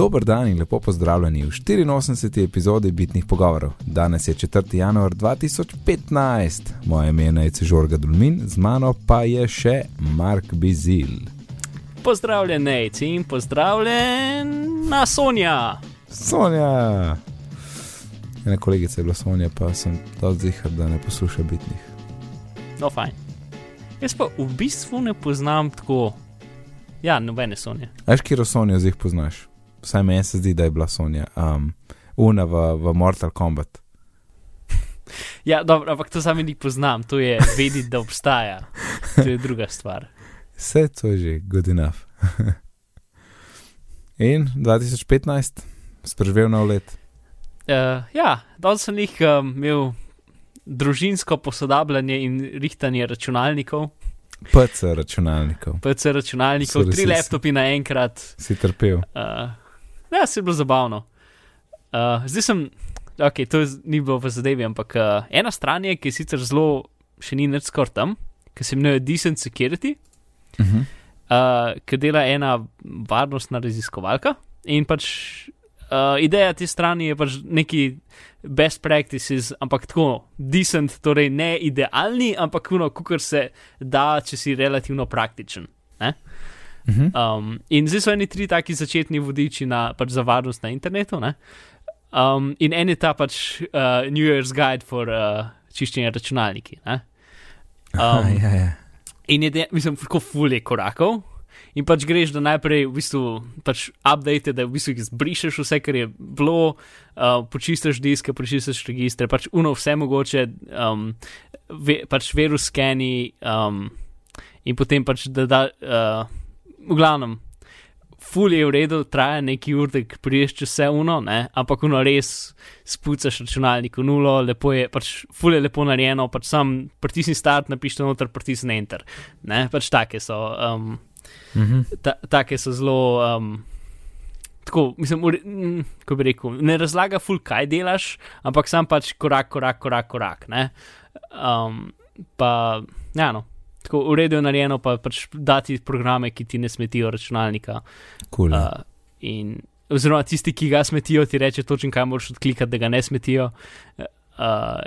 Dober dan in lepo pozdravljeni v 84. epizodi Bitnih pogovorov. Danes je 4. januar 2015, moje ime je Žorga Dulmin, z mano pa je še Mark Bizil. Pozdravljen, Nec in pozdravljena Sonja. Sonja! Ena kolegica je bila Sonja, pa sem dal zihar, da ne posluša bitnih. No, fajn. Jaz pa v bistvu ne poznam tako. Ja, nobene Sonje. Veš, kje Sonja zdaj poznaš? Vsaj meni se zdi, da je bila Sonja, um, una v, v Mortal Kombat. Ja, dobro, ampak to sami ni poznam, to je vedeti, da obstaja. To je druga stvar. Vse to je že good enough. In 2015, spreživel nov let. Uh, ja, danes sem jih um, imel družinsko posodabljanje in rihtanje računalnikov. PC računalnikov. PC računalnikov, tri laptopi naenkrat. Si trpel. Uh, ja, se je bilo zabavno. Uh, zdaj sem, ok, to je, ni bilo v zadevi, ampak uh, ena stran je, ki je sicer zelo, še ni nič skoraj tam, ki se imenuje Decent Security, Uh -huh. uh, ki dela ena varnostna raziskovalka. In pač uh, ideja te strani je pač neki best practices, ampak tako decent, torej ne idealni, ampak kuno, kukor se da, če si relativno praktičen. Ne? Uh -huh. Um, in zdaj so eni tri taki začetni vodiči na, pač za varnost na internetu. Ne? Um, in en je ta pač uh, New Year's Guide for uh, čiščenje računalniki. Ne? Um, Um, ja, ja. in je, de, mislim, tako fulje korakov. In pač greš, da najprej v bistvu pač update, da v bistvu izbrišeš vse, kar je bilo, uh, počistiš diske, počistiš registre, pač uno vse mogoče, um, ve, pač virus skeni um, in potem pač da da, uh, v glavnem, ful je v redu, traja neki ur, da priješ čez vse uno, ne? ampak uno res spucaš računalnik v nulo, lepo je, pač ful je lepo narejeno, pač sam pritisni start, napiši noter, pritisni enter. Ne? Pač take so. Um, -huh. ta, take so zelo. Um, tako, mislim, ure, mm, ko bi rekel, ne razlaga ful, kaj delaš, ampak sam pač korak, korak, korak, korak. ne. Um, pa, ja, no. Tako v redu je narejeno, pa pač dati programe, ki ti ne smetijo računalnika. cool. Uh, in, oziroma tisti, ki ga smetijo, ti reče točno, kaj moraš odklikati, da ga ne smetijo. Uh,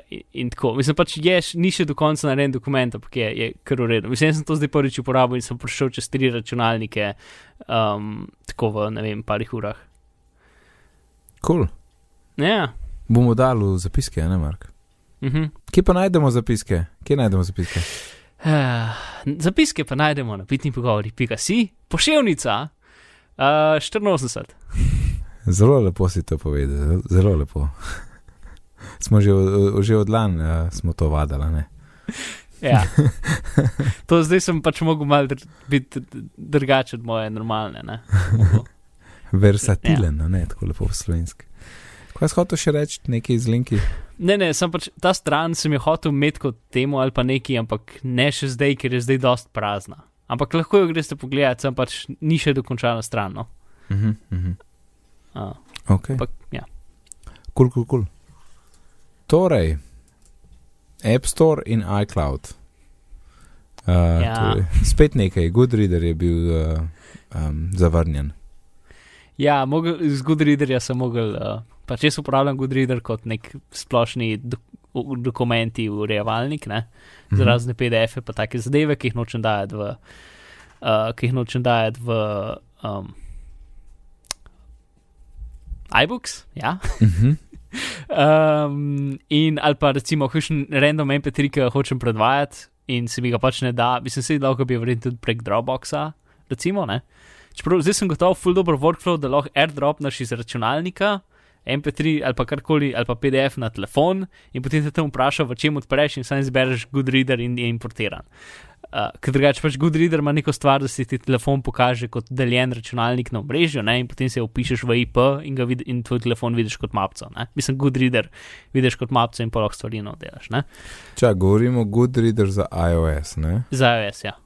in, in tako, mislim pač, je, ni še do konca narejen dokument, ampak je, je kar v redu. Mislim, sem to zdaj prvič uporabil in sem prišel čez tri računalnike, um, tako v ne vem, parih urah. cool. Ja, Bomo dali v zapiske, ne Mark. uh -huh. Kje pa najdemo zapiske? Kje najdemo zapiske? Uh, zapiske pa najdemo na pitni pogovori, pika si, pošiljnica, uh, 84. Zelo lepo si to povedal, zelo- lepo. smo že, že od lani uh, smo to vadali, ne? Ja. To zdaj sem pač mogel malo dr biti drugačen od moje normalne. Versatilen, ja. ne tako lepo v slovenski. Kaj si hotel še reči, nekaj iz linki? Ne, ne, sem pač ta stran sem jo hotel imeti kot temu ali pa neki, ampak ne še zdaj, ker je zdaj dost prazna. Ampak lahko jo greste pogledat, sem pač ni še dokončana stran. No? Uh -huh, uh -huh. Uh, Ok, ampak, ja. kul, kul, kul. Torej, App Store in iCloud. Uh, Ja. torej, spet nekaj, Goodreader je bil uh, um, zavrnjen. ja, mogel, z Goodreaderja sem mogel, uh, pač jaz uporabljam Goodreader kot nek splošni do u- dokumenti urejevalnik, ne? Za razne PDF-je, pa take zadeve, ki jih nočem dajati v, uh, ki jih nočem dajati v um, iBooks, ja. Uh -huh. Um, in ali pa recimo, kakšen random MP3, ki ga hočem predvajati in se mi ga pač ne da, bi se lahko bi verjetno tudi prek Dropboxa, recimo. Ne? Čeprav zdaj sem gotov, full dobro workflow, da lahko airdropnaš iz računalnika. MP3 ali pa karkoli, ali pa PDF na telefon, in potem te tam vpraša, v čem odpreš, in sam izbereš Goodreader in je importiran. Uh, ker drugače pač Goodreader ima neko stvar, da si ti telefon pokaže kot deljen računalnik na omrežju, ne, in potem se upišeš v IP in, vid, in tvoj telefon vidiš kot mapco. Ne. Mislim, Goodreader vidiš kot mapco in pa lahko stvari delaš. Ne. Čak, govorimo Goodreader za iOS, ne? Za iOS, ja.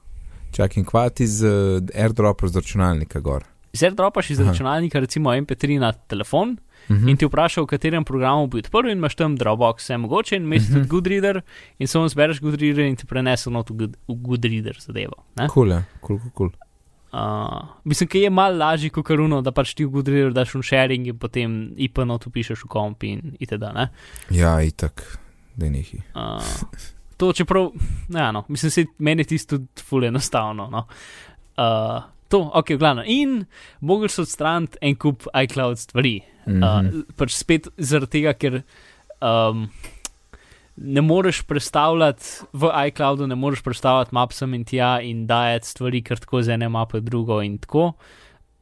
Čak in kvati z uh, airdropper z računalnika gor. Zdaj dropaš iz Aha. računalnika, recimo MP3 na telefon, Uh -huh. in ti vpraša, v katerem programu bi odprl, in imaš tam Dropbox, vse mogoče, in imaš Mhm. tudi Goodreader, in samo zbereš Goodreader in ti prenese not v Good- v Goodreader zadevo. Kul, je, kul, kul, kul. Uh, mislim, da je malo lažje kot karuno, da pač ti v Goodreader daš un sharing in potem IP notu pišeš v komp in itd. Ne? Ja, itak, da je neki. Uh, to čeprav, ja, no, mislim, se meni tisto tudi ful enostavno. No. Uh, to, ok, glavno. In mogli so odstraniti en kup iCloud stvari. Mm -hmm. uh, pač spet zaradi tega, ker. Um, ne moreš predstavljati v iCloudu, ne moreš predstavljati map sem in tja in dajati stvari, kar tako z ene mape drugo in tako.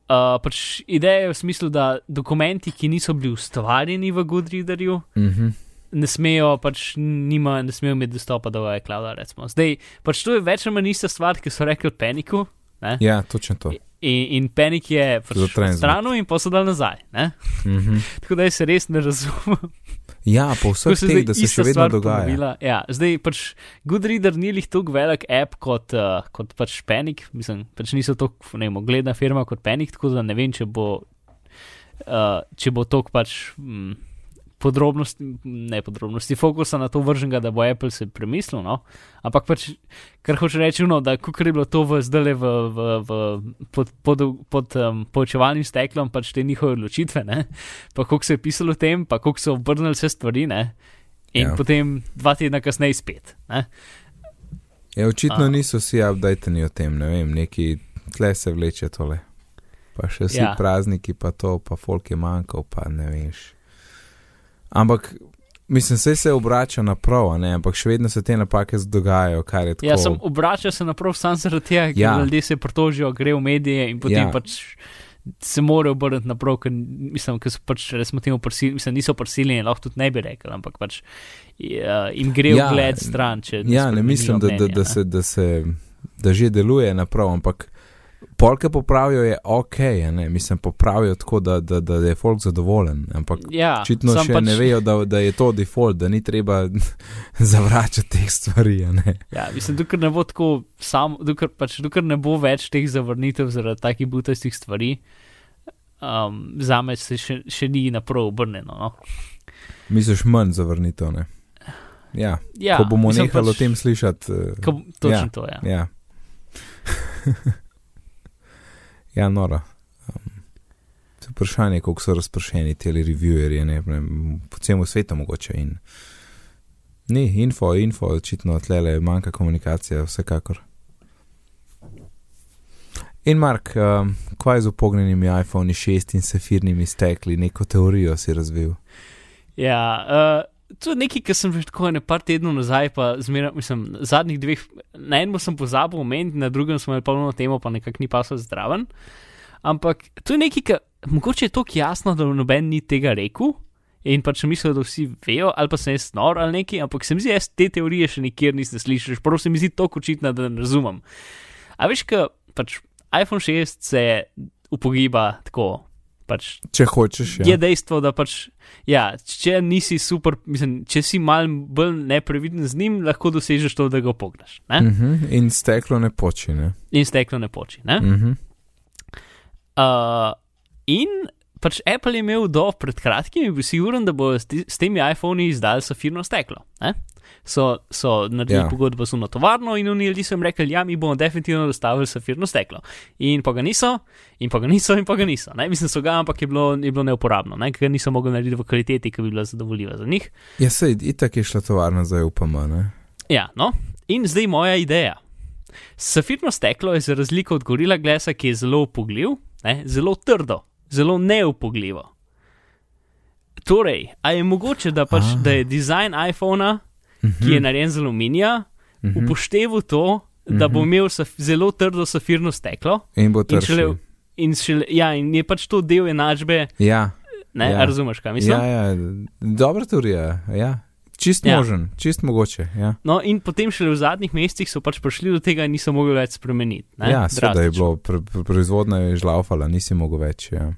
Uh, pač ideja je v smislu, da dokumenti, ki niso bili ustvarjeni v Goodreaderju, Mm -hmm. ne smejo, pač nima, ne smejo imeti dostopa do iClouda. Recimo. Zdaj, pač to je več ali manj ista stvar, ki so rekli Paniku. Ne? Ja, točno to. In, in Panik je pač stran in posodal nazaj. Ne? Mm -hmm. Tako da jaz se res ne razumem. Ja, po vseh teh, da se še vedno dogaja. ponovila. Ja, zdaj pač Goodreader ni lih tako velik app kot, uh, kot pač Panic, mislim, pač niso tako, ne vem, gledna firma kot Panic, tako da ne vem, če bo, uh, če bo tok pač mm, podrobnosti, ne podrobnosti, fokusa na to vrženega, da bo Apple se premislil, no, ampak pač, kar hoče reči, no, da kukar je bilo to v zdaj v, v, v, pod, pod, pod um, poučevalnim steklom, pač te njihove odločitve, ne, pa koliko se je pisalo o tem, pa koliko so obrnili vse stvari, ne, in Ja. potem dva tedna kasneje spet. Ne? Ja, očitno A. niso vsi updateni o tem, ne vem, neki tle se vleče tole. Pa še vsi. Ja. prazniki, pa to, pa folk je manjkal, pa ne veš. Ampak, mislim, vse se obrača naprav, ne, ampak še vedno se te napake dogajajo, kar je tako. Ja, sem obračal se naprav sam zaradi tega, ker Ja. ja. ljudje se pritožijo, gre v medije in potem Ja. ja. pač se morajo obrniti naprav, ker mislim, ker so pač, recimo, temu prisiljeni, mislim, niso prisiljeni, lahko tudi ne bi rekel, ampak pač ja, jim gre Ja, v gled stran, če Ja, ne mislim, da, da, da, se, da, se, da že deluje naprav, ampak polke popravijo je ok, ne, mislim, popravijo tako, da, da, da je folk zadovoljen, ampak Ja, očitno še pač, ne vejo, da, da je to default, da ni treba zavračati teh stvari. Ja, mislim, dokler ne bo tako, sam, dokler, pač, dokler ne bo več teh zavrnitev zaradi takih butastih stvari, um, za me se še, še ni naprav obrnjeno. No. Misliš manj zavrnitev, ne? Ja, Ja, ko bomo nehali o pač, tem slišati. eh, Ko, točno ja. to, ja. Ja. ja, nora. Um, vprašanje, koliko so razpršeni ti revieweri, ne, ne, po celem svetu mogoče. In, ni, info, info, očitno tlele manjka komunikacija, vsekakor. In Mark, um, kaj z upognjenimi iPhone 6 in safirnimi stekli, neko teorijo si razvil? Ja, uh, to je nekaj, kar sem že tako ne par tednov nazaj, pa zmeraj, mislim, zadnjih dveh, na enem sem pozabil omeniti, na drugem smo imeli polno temo, pa nekako ni pasal zdraven. Ampak to je nekaj, kar mogoče je tako jasno, da noben ni tega rekel. In pač mislil, da vsi vejo, ali pa sem jaz nor ali nekaj, ampak se mi zdi, jaz te teorije še nikjer nisem slišal, prav se mi zdi to očitno, da ne razumem. A veš, ka pač iPhone 6 se upogiba tako, pač Če hočeš, ja. je dejstvo, da pač, ja, če nisi super, mislim, če si mal bolj nepreviden z njim, lahko dosežeš to, da ga pogneš. Uh -huh. In steklo ne poči, ne? In steklo ne poči. Ne? Uh -huh. Uh, in pač Apple je imel do pred kratkim, je bil siguren, da bo s, s temi iPhoni izdal safirno steklo. Ne? So, so naredili Ja. ja. pogodbo z uno tovarno in oni ljudje so jim rekli, ja, mi bomo definitivno dostavili safirno steklo. In pa ga niso, in pa ga niso, in pa ga niso. Ne? Mislim, so ga, ampak je bilo, je bilo neuporabno, ne? ker ga niso mogli narediti v kvaliteti, ki bi bila zadovoljiva za njih. Ja, sej, itak je šla tovarna za UPM, ne? Ja, no, in zdaj moja ideja. Safirno steklo je za razliko od gorila glesa, ki je zelo upogljiv, ne, zelo trdo, zelo neupogljivo. Torej, a je mogoče, da, pač, Ah. da je dizajn iPhona, ki je narejen z aluminija, Mhm. upošteval to, da bo Mhm. imel zelo trdo safirno steklo. In bo In, tršil. šele, in, šele, ja, in je pač to del enačbe, Ja, ne, ja. razumeš, kaj mislim? ja, ja, dobra teorija, ja. Čist Ja. možen, čist mogoče, ja. No, in potem šele v zadnjih mesecih so pač prišli do tega in niso mogli več spremeniti. Ne, Ja, seveda je bilo, pr pr proizvodna je žlaufala, nisi mogel več, ja.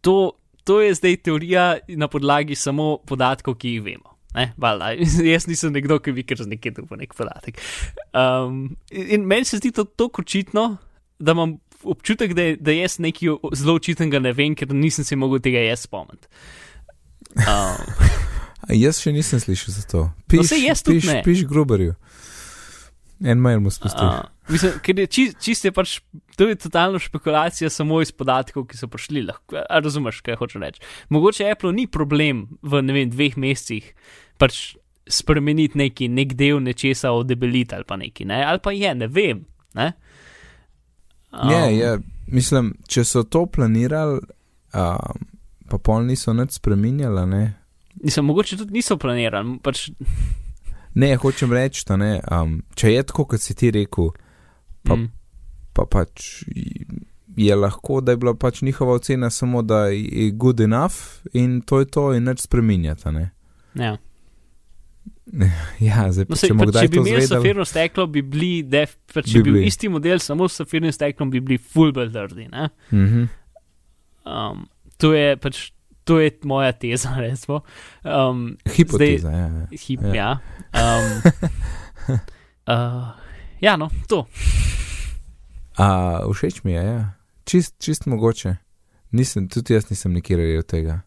to, to je zdaj teorija na podlagi samo podatkov, ki jih vemo. Ne, valjda, jaz nisem nekdo, ki bi kar z nekaj drugega nek podatek. Um, in meni se zdi to tako očitno, da imam občutek, da, da jaz nekaj zelo očitnega ne vem, ker nisem se mogel tega jaz spomniti. Um, jaz še nisem slišal za to. Piš, saj jaz piš, ne. piš Gruberju. En mail mu spustiš. Mislim, ker je čist, čist je pač, to je totalna špekulacija samo iz podatkov, ki so prišli. Lahko, a razumeš, kaj hoče reči. Mogoče Apple ni problem v ne vem, dveh mesecih pač spremeniti neki nek del nečesa odebeliti ali pa neki, ne? ali pa je, ne vem. Ne? Um, Je, je, mislim, če so to planirali, um, pa pol niso nič spremenjali, ne. Mislim, mogoče tudi niso planirali. Pač, Ne, hočem reči, da ne. Um, če je tako, kot si ti rekel, Pa- mm, pa pač je lahko, da je bila pač njihova ocena samo, da je good enough in to je to in nič spreminjata, ne. ja. Ja, zdaj No, sej, če pa, če bi imeli zvedeli. safirno steklo, bi bili, def, pa, če Bi bi bil isti model, samo s safirnim steklom, bi bili full trdi. ne. Mhm. Um, to je pač, to je moja teza, recimo. Um, Hipoteza, ja, ja. hip, Ja. ja. Um, uh, ja, no, to. A, všeč mi je, ja. Čist, čist mogoče. Nisem, tudi jaz nisem nikjer rekel tega.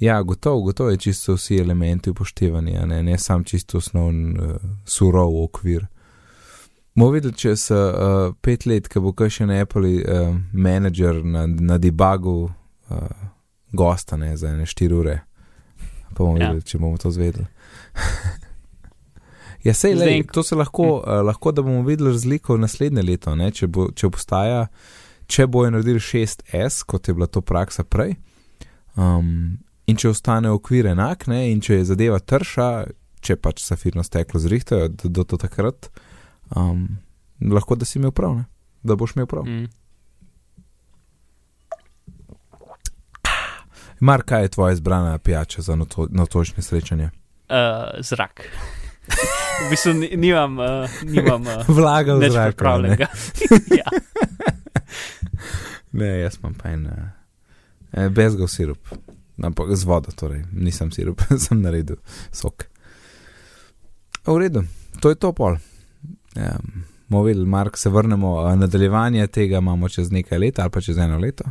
Ja, gotovo, gotovo je čisto vsi elementi upoštevani, ne, ne sam čisto osnovn uh, surov okvir. Bomo videli čez uh, pet let, ko bo še en Apple uh, menedžer na, na debugu uh, gosta ne, za ene štiri ure. Pa bomo Ja. videli, če bomo to zvedeli. ja, sej, lej, to se lahko, uh, lahko, da bomo videli razliko naslednje leto, ne, če, bo, če obstaja, če bojo naredili 6S, kot je bila to praksa prej. Um, in če ostane okvir enak, ne, in če je zadeva trša, če pač safirno steklo zrihtajo do, do, do takrat, um, lahko da si imel prav, ne? da boš imel prav. Mm. Mar, kaj je tvoja izbrana pijača za noto, notočne srečanje? Uh, zrak. v bistvu ni- nimam, uh, nimam uh, Vlaga v zrak. ne? pripravljenega. ja. Ne, jaz imam pa en eh, bezgov sirup, ampak z vodo, torej nisem sirup, sem naredil sok. V redu, to je to pol. Um, Mo videli, Mark, se vrnemo, nadaljevanje tega imamo čez nekaj let ali pa čez eno leto.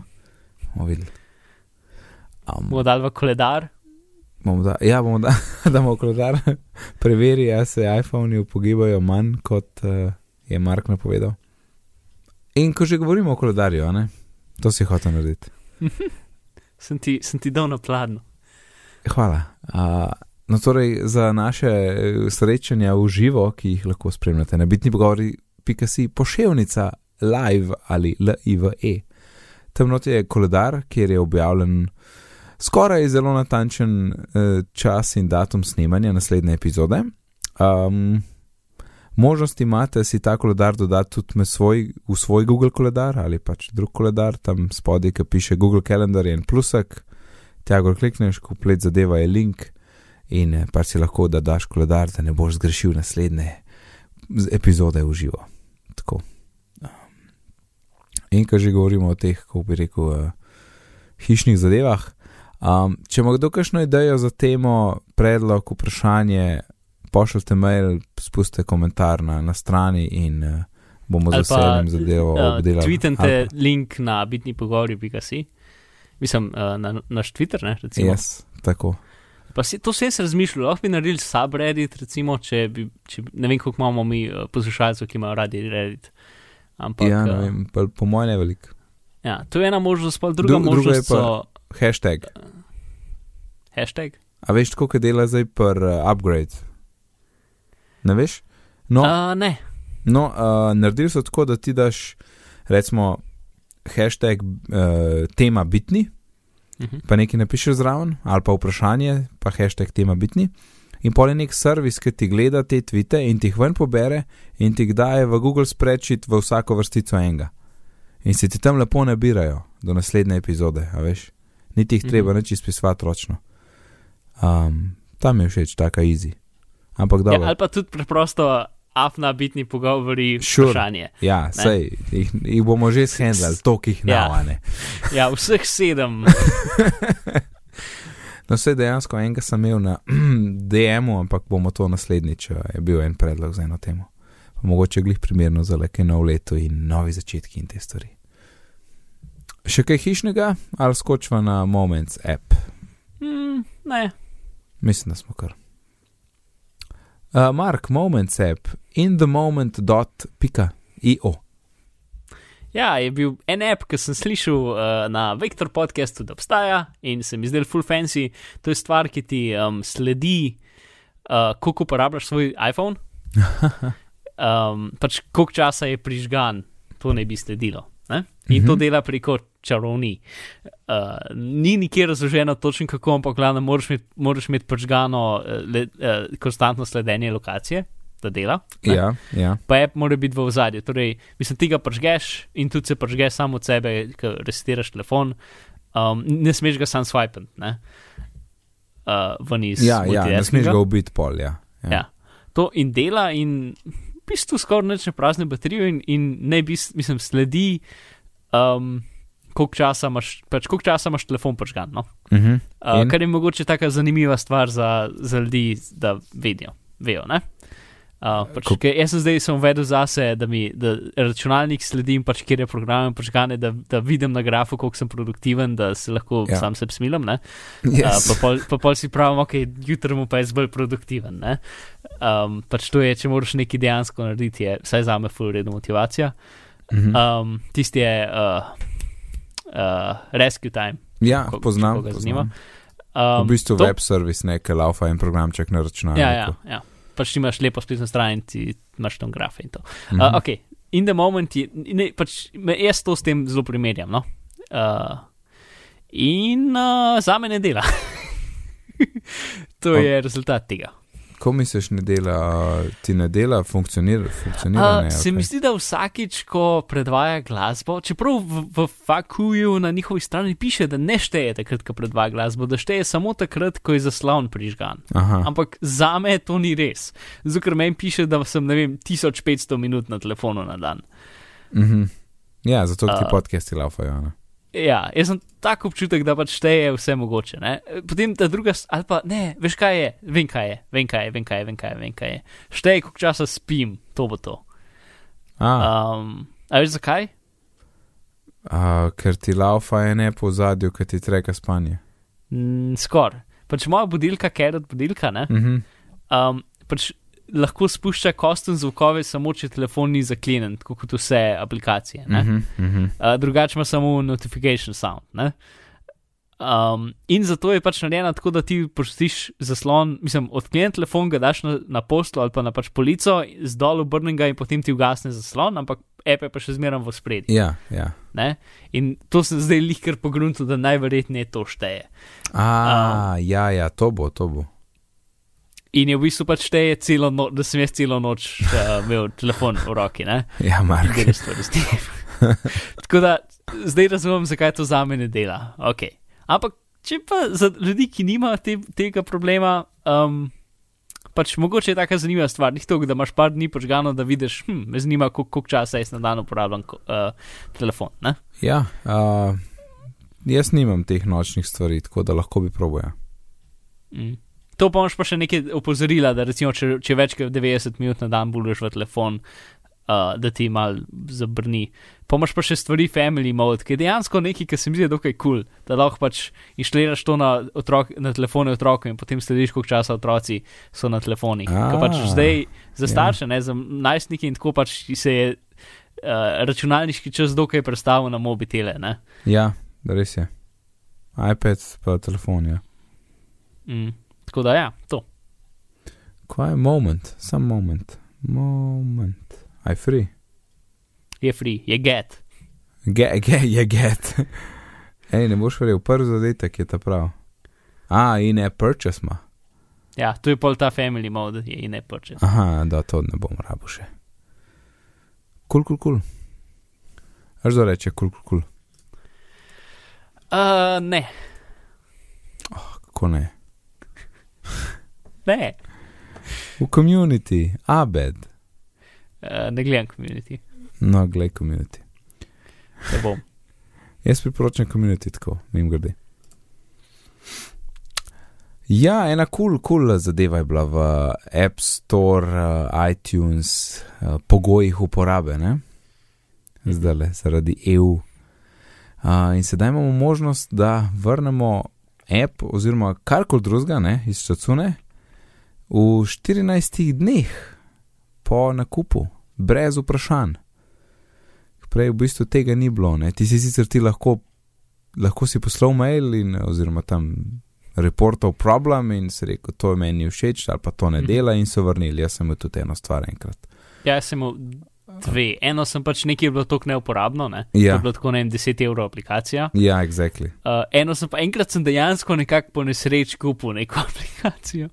Mo videli. Um, Bomo dali v koledar. bomo da, ja, bomo da, damo koledar, preveri, ali se iPhone-i upogibajo manj, kot uh, je Mark napovedal. In ko že govorimo o koledarju, ne, to si hotel narediti. Sem ti, sem ti dal na pladno. Hvala. Uh, no, torej, za naše eh, srečanja v živo, ki jih lahko spremljate na bitni pogovori, pika si poševnica live ali live. Tam not je koledar, kjer je objavljen skoraj zelo natančen uh, čas in datum snemanja naslednje epizode. Um, možnost imate si ta koledar dodati tudi med svoj, v svoj Google koledar ali pač drug koledar, tam spodaj, ki piše Google Calendar je en plusek, tja gor klikneš, komplet zadeva je link in eh, pa si lahko da daš koledar, da ne boš zgrešil naslednje epizode v živo. Tako. In ko že govorimo o teh, kako bi rekel, uh, hišnih zadevah. Um, če ima kdo kakšno idejo za temo, predlog, vprašanje, pošljite mail, spustite komentar na, na strani in uh, bomo z Ali pa, veseljem zadevo Uh, obdelali. tweetente Ali link na bitni pogovori.si. Mislim, uh, na naš Twitter, ne, recimo. Yes, tako. Pa si, to sem se razmišljal, lahko bi naredili subreddit, recimo, če bi, če, bi- ne vem, koliko imamo mi uh, poslušalcev, ki imajo radi Reddit. Ampak, Ja, ne vem, pa, po mojem ne veliko. ja, to je ena možnost, pa druga Dru- druga je možnost pa- so Hashtag. hashtag. A veš, kako je dela zdaj per uh, upgrade? Ne veš? No, Uh, ne, no uh, naredili so tako, da ti daš, recimo, hashtag uh, tema bitni, Mhm. pa nekaj napišeš zraven, ali pa vprašanje, pa hashtag tema bitni. In pol je nek servis, ki ti gleda te tvite in ti jih ven pobere in ti jih daje v Google Spreadsheet v vsako vrstico enega. In se ti tam lepo nabirajo do naslednje epizode, a veš. Niti jih treba Mhm. nič izpisovati ročno. Um, tam je všeč, taka easy. Ampak ja, dobro. ali pa tudi preprosto afna bitni pogovori, Sure. vprašanje. Ja, sej, jih, jih bomo že shendali, toliko jih Ja. navane. Ja, vseh sedem. No, vse dejansko enega sem imel na DM-u, ampak bomo to naslednjič, eh, je bil en predlog za eno temo. Pa mogoče glih primerno za leke nov leto in novi začetki in te stvari. Še kaj hišnega ali skočva na Moments app? Mm, ne, Mislim, da smo kar. Uh, Mark, Moments app, inthemoment.io. Ja, je bil en app, ki sem slišal uh, na Vektor podkastu, da obstaja in se mi zdel full fancy. To je stvar, ki ti um, sledi, uh, koliko uporabljaš svoj iPhone. um, pač koliko časa je prižgan, to ne bi sledilo. In to Mhm. dela preko čarovni. Uh, ni nikjer razloženo točno kako, ampak glavno moraš imeti, moraš imeti prižgano uh, le, uh, konstantno sledenje lokacije, da dela. ne. Ja, ja. Pa app mora biti v ozadju. Torej, mislim, ti ga pržgeš in tudi se pržge samo od sebe, ko resetiraš telefon. Um, ne smeš ga sam swipati, ne. Uh, ven iz Ja, ja, ne smeš ga ubiti pol, ja. Ja. To in dela, in v bistvu skoraj neč ne prazne baterijo, in, in ne bi, mislim, sledi, um, koliko časa imaš, pač koliko časa imaš telefon pržgan. No? Uh -huh. Uh, In? kar je mogoče taka zanimiva stvar za, za ljudi, da vidijo, vejo. Ne? Uh, pač, Ko- jaz sem zdaj sem uvedel zase, da mi da računalnik sledim, pač kjer je program pržgane, da, da vidim na grafu, koliko sem produktiven, da se lahko Ja. sam sebi smilim. Ne? yes. Uh, pa, pol, pa pol si pravim, ok, jutri mu pa je bolj produktiven. Ne? Um, pač to je, če moraš nekaj dejansko narediti, je vsaj za me full redno motivacija. uh -huh. Um, tisti je uh, uh, Rescue Time. ja, ko- poznam. poznam. zanima. V Um, bistvu to- web servis, nekaj laufa en programček na računalniku. Ja, ja, ja. Pač imaš lepo spletno stran in ti imaš tam grafe in to. Mhm. Uh, ok, in the moment je, ne, pač jaz to s tem zelo primerjam. No? Uh, in uh, za me ne dela. to O- je rezultat tega. Ko misliš, ne dela, ti ne dela, funkcionira, funkcionira ne, se okej. mi zdi, da vsakič, ko predvaja glasbo, čeprav v, v fakuju na njihovi strani piše, da ne šteje takrat, ko predvaja glasbo, da šteje samo takrat, ko je zaslon prižgan. Aha, Ampak za me to ni res. Zato, ker meni piše, da sem, ne vem, 1500 minut na telefonu na dan. mhm. Ja, zato ti Uh, podcasti laufajo. Ne? Ja, jaz sem tako občutek, da pač šteje vse mogoče. Ne? Potem ta druga, ali pa ne, veš kaj je, vem kaj je, vem kaj je, vem kaj je, vem kaj je, vem kaj je. Šteje, koliko časa spim, to bo to. A, Um, a veš zakaj? a, ker ti laufa je ne po zadju, ker ti treka spanje. Mm, Skoraj. Pač moja budilka, ker od budilka, ne, Mhm. um, pač lahko spušča kosten zvokove, samo če telefon ni zaklenjen, tako kot vse aplikacije. Ne? Mhm, mhm. Uh, drugače ima samo notification sound. Ne? Um, in zato je pač narejena tako, da ti pustiš zaslon, mislim, odklenjen telefon, ga daš na, na poslu ali pa na pač polico, zdol obrnem ga in potem ti ugasne zaslon, ampak app je pa še zmeraj v spredju. Ja, ja. Ne? In to sem zdaj lihkar pogrunil, da najverjetneje to šteje. A, ja, ja, to bo, to bo. In je v bistvu pač šteje celo noč, da sem jaz celo noč uh, imel telefon v roki, ne? Ja, Mark. Tako da zdaj razumem, zakaj to za me ne dela. Okay. Ampak, če pa za ljudi, ki nimajo te, tega problema, um, pač mogoče je taka zanimiva stvar. Ni to, da imaš par dni počgano, da vidiš, hm, me zanima, koliko, koliko časa jaz na dan uporabljam uh, telefon. Ne? Ja, a, jaz nimam teh nočnih stvari, tako da lahko bi proboja. Mm. To pa imaš pa še nekaj opozorila, da recimo, če, če več kot 90 minut na dan buluješ v telefon, uh, da ti mal zabrni. Pa imaš pa še stvari family mode, ki je dejansko nekaj, ki se mi zdi dokaj kul, cool, da lahko pač inštaliraš to na, otrok, na telefone otrokov in potem slediš, koliko časa otroci so na telefonih. Ker pač zdaj za ja. starše, ne, za najstnike in tako pač se je uh, računalniški čas dokaj predstavil na mobitele. Ne? Ja, res je. iPad pa telefon, ja. Mm. Tako da ja, to. Kaj je moment, sam moment, moment. Aj free. Je free, je get. Ge, ge, je get. Ej, ne boš verjel, prvi zadetek je ta prav. A, in je purchase ma. Ja, to je pol ta family mode, je in ne purchase. Aha, da to ne bom rabo še. Kul, kul, kul. Až da reče, kul, kul, kul. Uh, ne, Kako ne? Ne, V community, abed. uh, ne gledam community, No, glej community. ne bom. Jaz priporočam community tako, mim grede. Ja, ena kul, cool, kul cool zadeva je bila v App Store, uh, iTunes, uh, pogojih uporabe, ne? Zdaj le, zaradi EU. Uh, in sedaj imamo možnost, da vrnemo app oziroma karkoli drugega, iz čacune, v 14 dneh po nakupu, brez vprašanj. Prej v bistvu tega ni bilo, ne? ti si sicer ti lahko, lahko si poslal mail in oziroma tam reportov problem in si rekel, to je meni všeč ali pa to ne Mhm. dela in so vrnili. Jaz sem imel tudi eno stvar enkrat. Ja, jaz sem imel dve. Eno sem pač nekaj bilo tako neuporabno, ne? Ja. To je bilo tako ne vem, 10 evrov aplikacija. Ja, exactly. Uh, eno sem pa enkrat sem dejansko nekako po nesreč kupil neko aplikacijo.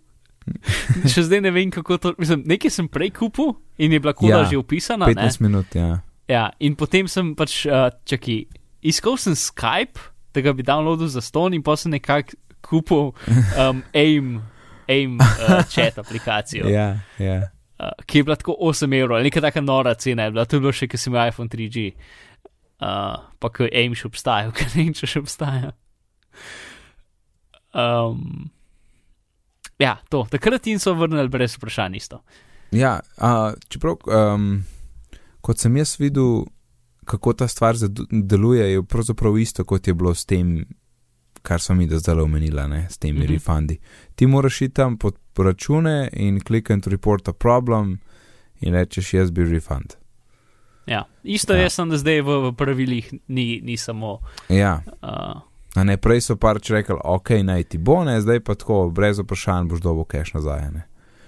Še zdaj ne vem, kako to. Mislim, nekaj sem prej kupil in je bila koda Ja, že upisana. Ne? 15 minut, ja. Ja, in potem sem pač, uh, čakaj, iskal sem Skype, da ga bi downloadil za ston in pa sem nekako kupil um, AIM, AIM uh, chat aplikacijo, Ja, ja. uh, ki je bila tako 8 evrov, neka taka nora cena je bila, to je bilo še, ker sem imel iPhone 3G, uh, pa ko je AIM še obstajal, ker ne vem, če še obstaja. Um, ja, to, takrat jim so vrnili brez vprašanj isto. Ja, a, čeprav, um, kot sem jaz videl, kako ta stvar deluje, je pravzaprav isto, kot je bilo s tem, kar smo mi do zdaj omenila, ne, s temi mm. -hmm. refundi. Ti moraš iti tam pod račune in klikati report a problem in rečeš, jaz bi refund. Ja, isto ja. je, sem da zdaj v, v pravilih ni, ni samo. Ja, Uh, a ne prej so pač rekli, ok, naj ti bo, ne, zdaj pa tako, brez vprašanj boš dobil cash nazaj. Ne.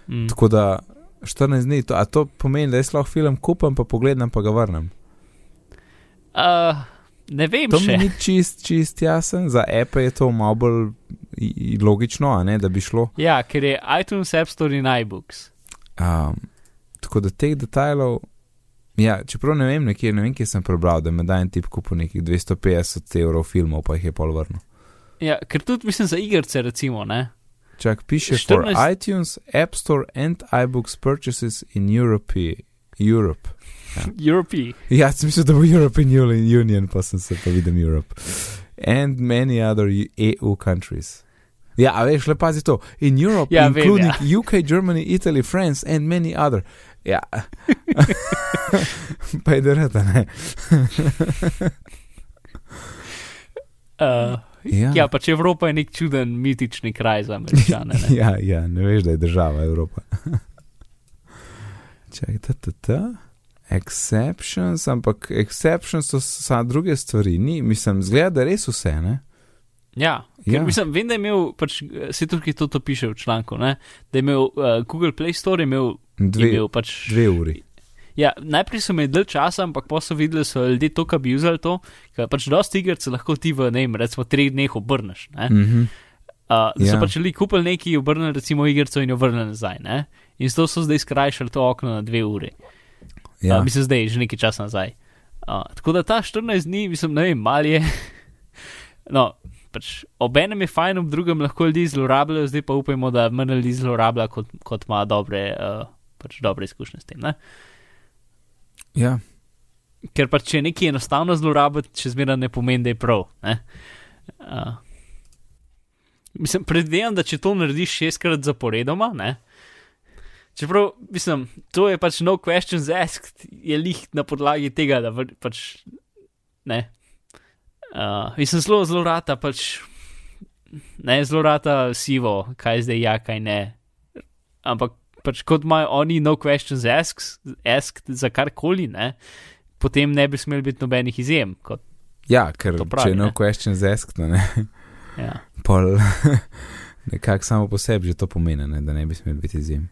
mm. Tako da 14 dni, to, a to pomeni, da jaz lahko film kupam, pa pogledam, pa ga vrnem. Uh, ne vem To še. ni čist, čist jasen, za Apple je to malo bolj logično, ne, da bi šlo. Ja, ker je iTunes App Store in iBooks. Um, tako da teh detajlov, ja, čeprav ne vem, nekje, ne vem, kje sem prebral, da me da en tip kupil nekih 250 evrov filmov, pa jih je pol vrnil. Ja, ker tudi mislim za igrice, recimo, ne. Čak piše for 14 iTunes, App Store and iBooks purchases in Europe. Europe. Europe. Ja, sem mislil, da bo European Union, pa sem se pa videl Europe. And many other EU countries. Ja, a veš, le pazi to. In Europe, Ja, vem, including ja. UK, Germany, Italy, France and many other. Ja. pa je derata, ne? Uh, Ja. ja, pač Evropa je nek čuden, mitični kraj za američane. Ne? ja, ja, ne veš, da je država Evropa. Čakaj, ta, ta, ta. Exceptions, ampak exceptions so sa druge stvari. Ni, mislim, zgleda, da res vse, ne? Ja, Ja. Mislim, vem, da je imel, pač, se tukaj to, to piše v članku, ne? da je imel uh, Google Play Store, imel, Dve, imel pač. dve uri. Ja, najprej so imeli dlje časa, ampak pa so videli, da so ljudje to abuzali to, ker pač dosti iger se lahko ti v, ne vem, recimo treh dneh obrneš. Ne? Mm -hmm. Uh, Ja. so pač ljudje kupili nekaj, obrnili recimo igrico in jo vrnili nazaj. Ne? In zato so zdaj skrajšali to okno na dve uri. Ja. Ja. Uh, mislim, zdaj že nekaj časa nazaj. Uh, tako da ta 14 dni, mislim, ne vem, mal je. no, pač ob enem je fajn, ob drugem lahko ljudi zlorabljajo, zdaj pa upajmo, da manj ljudi zlorablja, kot, kot ima dobre, uh, pač dobre izkušnje s tem. Ne? ja. Ker pač če nekaj enostavno zlorabiti, še zmeraj ne pomeni, da je prav. ne. Uh, mislim, predvidevam, da če to narediš šestkrat zaporedoma, ne. Čeprav, mislim, to je pač no questions asked, je lih na podlagi tega, da pač ne. Uh, mislim, zelo, zelo rata pač, ne, zelo rata sivo, kaj zdaj ja, kaj ne. Ampak pač kot imajo oni no questions asked, asked za karkoli, ne, potem ne bi smeli biti nobenih izjem. Kot, ja, ker pravi, če no ne. questions asked, ne, ja. pol nekako samo po sebi že to pomeni, ne, da ne bi smel biti izjem.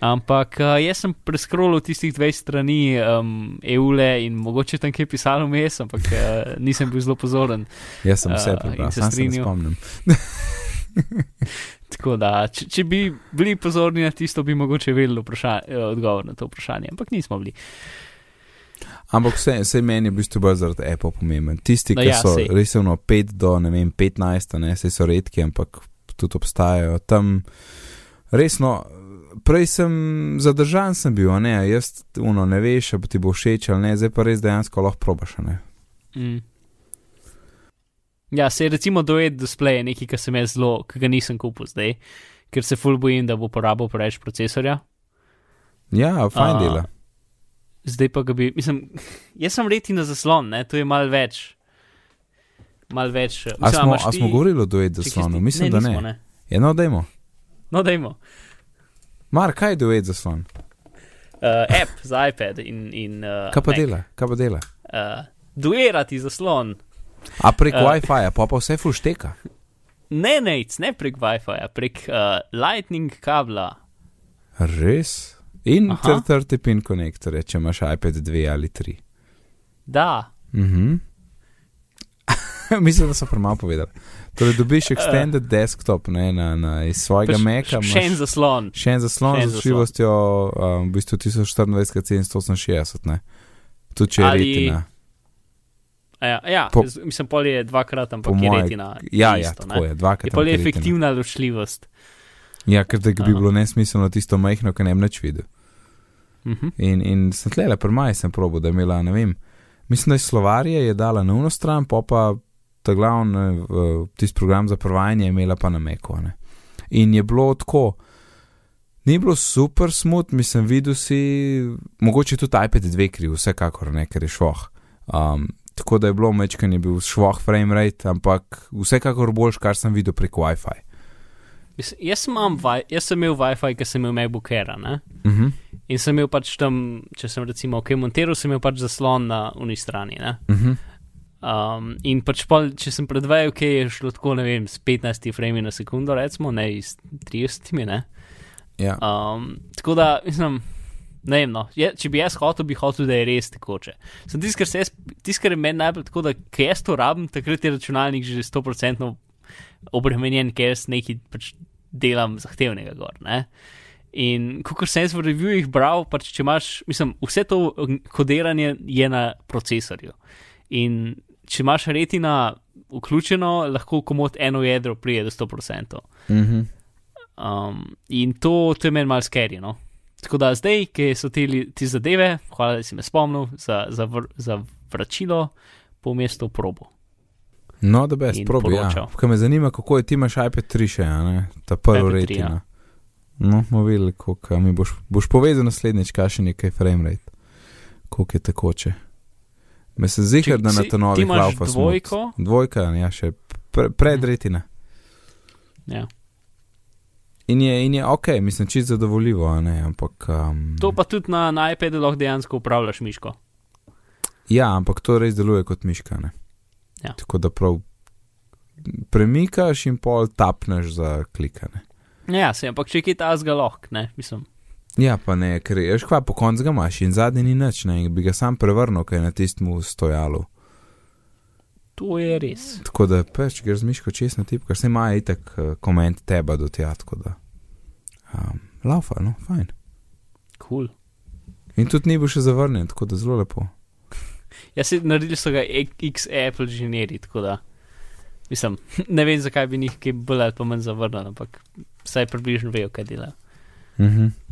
Ampak uh, jaz sem preskrolil tistih 20 strani um, EULE in mogoče tam kaj pisalo vmes, ampak uh, nisem bil zelo pozoren. Jaz sem vse Uh, prebral, se strinjal. spomnim. Tako da, če, če bi bili pozorni na tisto, bi mogoče vedeli eh, odgovor na to vprašanje, ampak nismo bili. Ampak vse, vse meni je v bistvu bolj zaradi Apple pomemben. Tisti, No ki ja, so sej. resno 5 do vem, 15, ne, sej so redki, ampak tudi obstajajo. Tam resno, prej sem zadržan sem bil, a ne, jaz uno ne veš, ali ti bo všeč ali ne, zdaj pa res dejansko lahko probaš, ne. Mm. Ja, se je recimo dojed display nekaj, kar sem jaz zelo, ki ga nisem kupil zdaj, ker se ful bojim, da bo porabil preveč procesorja. Ja, fajn A, dela. Zdaj pa ga bi, mislim, jaz sem reti na zaslon, ne, to je mal več. Mal več. eh, A mislim, smo, imaš a ti- smo govorili o čakaj, zaslonu? Mislim, da ne. nismo, ne. Ja, no, dajmo. No, dajmo. Mar, kaj je duet zaslon? Uh, app za iPad in. in uh, Kaj pa Mac. dela? Kaj pa dela? Uh, duirati zaslon. A prek Eh. uh, Wi-Fi, pa pa vse fušteka. Ne, ne, ne prek WiFi, prek uh, Lightning kabla. Res? In Aha. 30 pin konektorje, če imaš iPad 2 ali 3. Da, Mhm. Mislim, da so premalo povedali. Torej, dobiš extended uh, desktop ne, na, na, iz svojega pač Maca. še en zaslon. Še en zaslon z zaslon. živostjo um, v bistvu 1024x768, ne. Tudi če je Ali- retina. Ja, ja Po- mislim, pol je dvakrat, ampak je moje- retina. Ja, ja, isto, tako ne. je, dvakrat. Je pol je efektivna ločljivost. Ja, ker da bi Aha. bilo nesmiselno tisto majhno, kar ne bi več videl. Mhm. In, in sem tle, pri maju sem probil, da je imela, ne vem, mislim, da je Slovarija je dala na uno stran, pa pa ta glavni tisti program za prevajanje je imela pa na Meko. Ne. In je bilo tako, ni bilo super smut, mislim, videl si, mogoče tudi iPad 2 kriv, vsekakor ne, ker je švoh. Um, tako da je bilo mečkan, je bil švoh frame rate, ampak vsekakor boljš, kar sem videl prek Wi-Fi. Jaz, jaz, wi- jaz sem imel WiFi, ker sem imel MacBook Air. Uh -huh. In sem imel pač tam, če sem recimo ok montiral, sem imel pač zaslon na uni strani. Ne? Uh -huh. Um, in pač pol, če sem predvajal, ok, je šlo tako, ne vem, s 15 frame na sekundo, recimo, ne iz 30, ne. Ja. Um, tako da, mislim, ne vem, no, je, če bi jaz hotel, bi hotel, da je res tekoče. Sem tisti, kar, se jaz- tisti, kar je meni najbolj tako, da ko jaz to rabim, takrat je računalnik že 100% obremenjen, ker jaz nekaj pač delam zahtevnega gor. Ne? In kot sem jaz v reviewih bral, pač če imaš, mislim, vse to kodiranje je na procesorju. In če imaš retina vključeno, lahko komod eno jedro prije do 100%. Uh -huh. Um, in to, to je meni malo skeri. No? Tako da zdaj, ki so te, li- te zadeve, hvala, da si me spomnil za, za, vr, za vračilo, po mestu probo. No, da best, In probi. Ja. poročal. Kaj me zanima, kako je ti imaš iPad 3 še, ne? ta prvi iPad 3, retina. ja. No, bomo videli, koliko mi boš, boš povedal naslednjič, kaj še nekaj frame rate, koliko je tekoče. Me se zdi, Če da na ta novi laufa dvojko? Dvojka, ja, še pre, pred Mhm. retina. Ja. In je, in je ok, mislim, čist zadovoljivo, ne, ampak. Um, To pa tudi na, na iPadu lahko dejansko upravljaš miško. Ja, ampak to res deluje kot miška, ne. Ja. Tako da prav premikaš in pol tapneš za klikanje. Ja, se, ampak če je kaj ta lahko, ne, mislim. Ja, pa ne, ker je škva po koncu ga imaš in zadnji ni nič, ne, in bi ga sam prevrnil, kaj je na tistem stojalu. To je res. Tako da pač, ker zmiško čez na tip, ker se ima itek uh, koment teba do tja, tako da. Um, laufa, no, fajn. Cool. In tudi ni bil še zavrnjen, tako da zelo lepo. Jaz si naredil so ga X Apple inženirji, tako da. Mislim, ne vem, zakaj bi njih kaj bolj ali pa manj zavrnil, ampak vsaj približno vejo, kaj delajo. Mhm.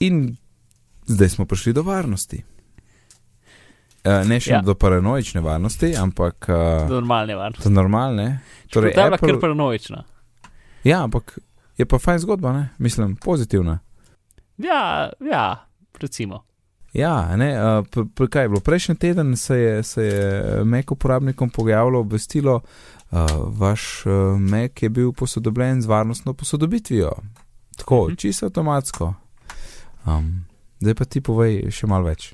In zdaj smo prišli do varnosti. Uh, ne še Ja. do paranoične varnosti, ampak uh, Normalne varnosti. do normalne. Torej, ta je Apple, kar paranoična. ja, ampak je pa fajn zgodba, ne? mislim, pozitivna. Ja, ja, recimo. Ja, ne, uh, p- p- kaj je bilo? Prejšnji teden se je, se je Mac uporabnikom pojavilo obvestilo, uh, vaš uh, Mac je bil posodobljen z varnostno posodobitvijo. Tako, Mhm. čisto avtomatsko. Um, zdaj pa ti povej še malo več.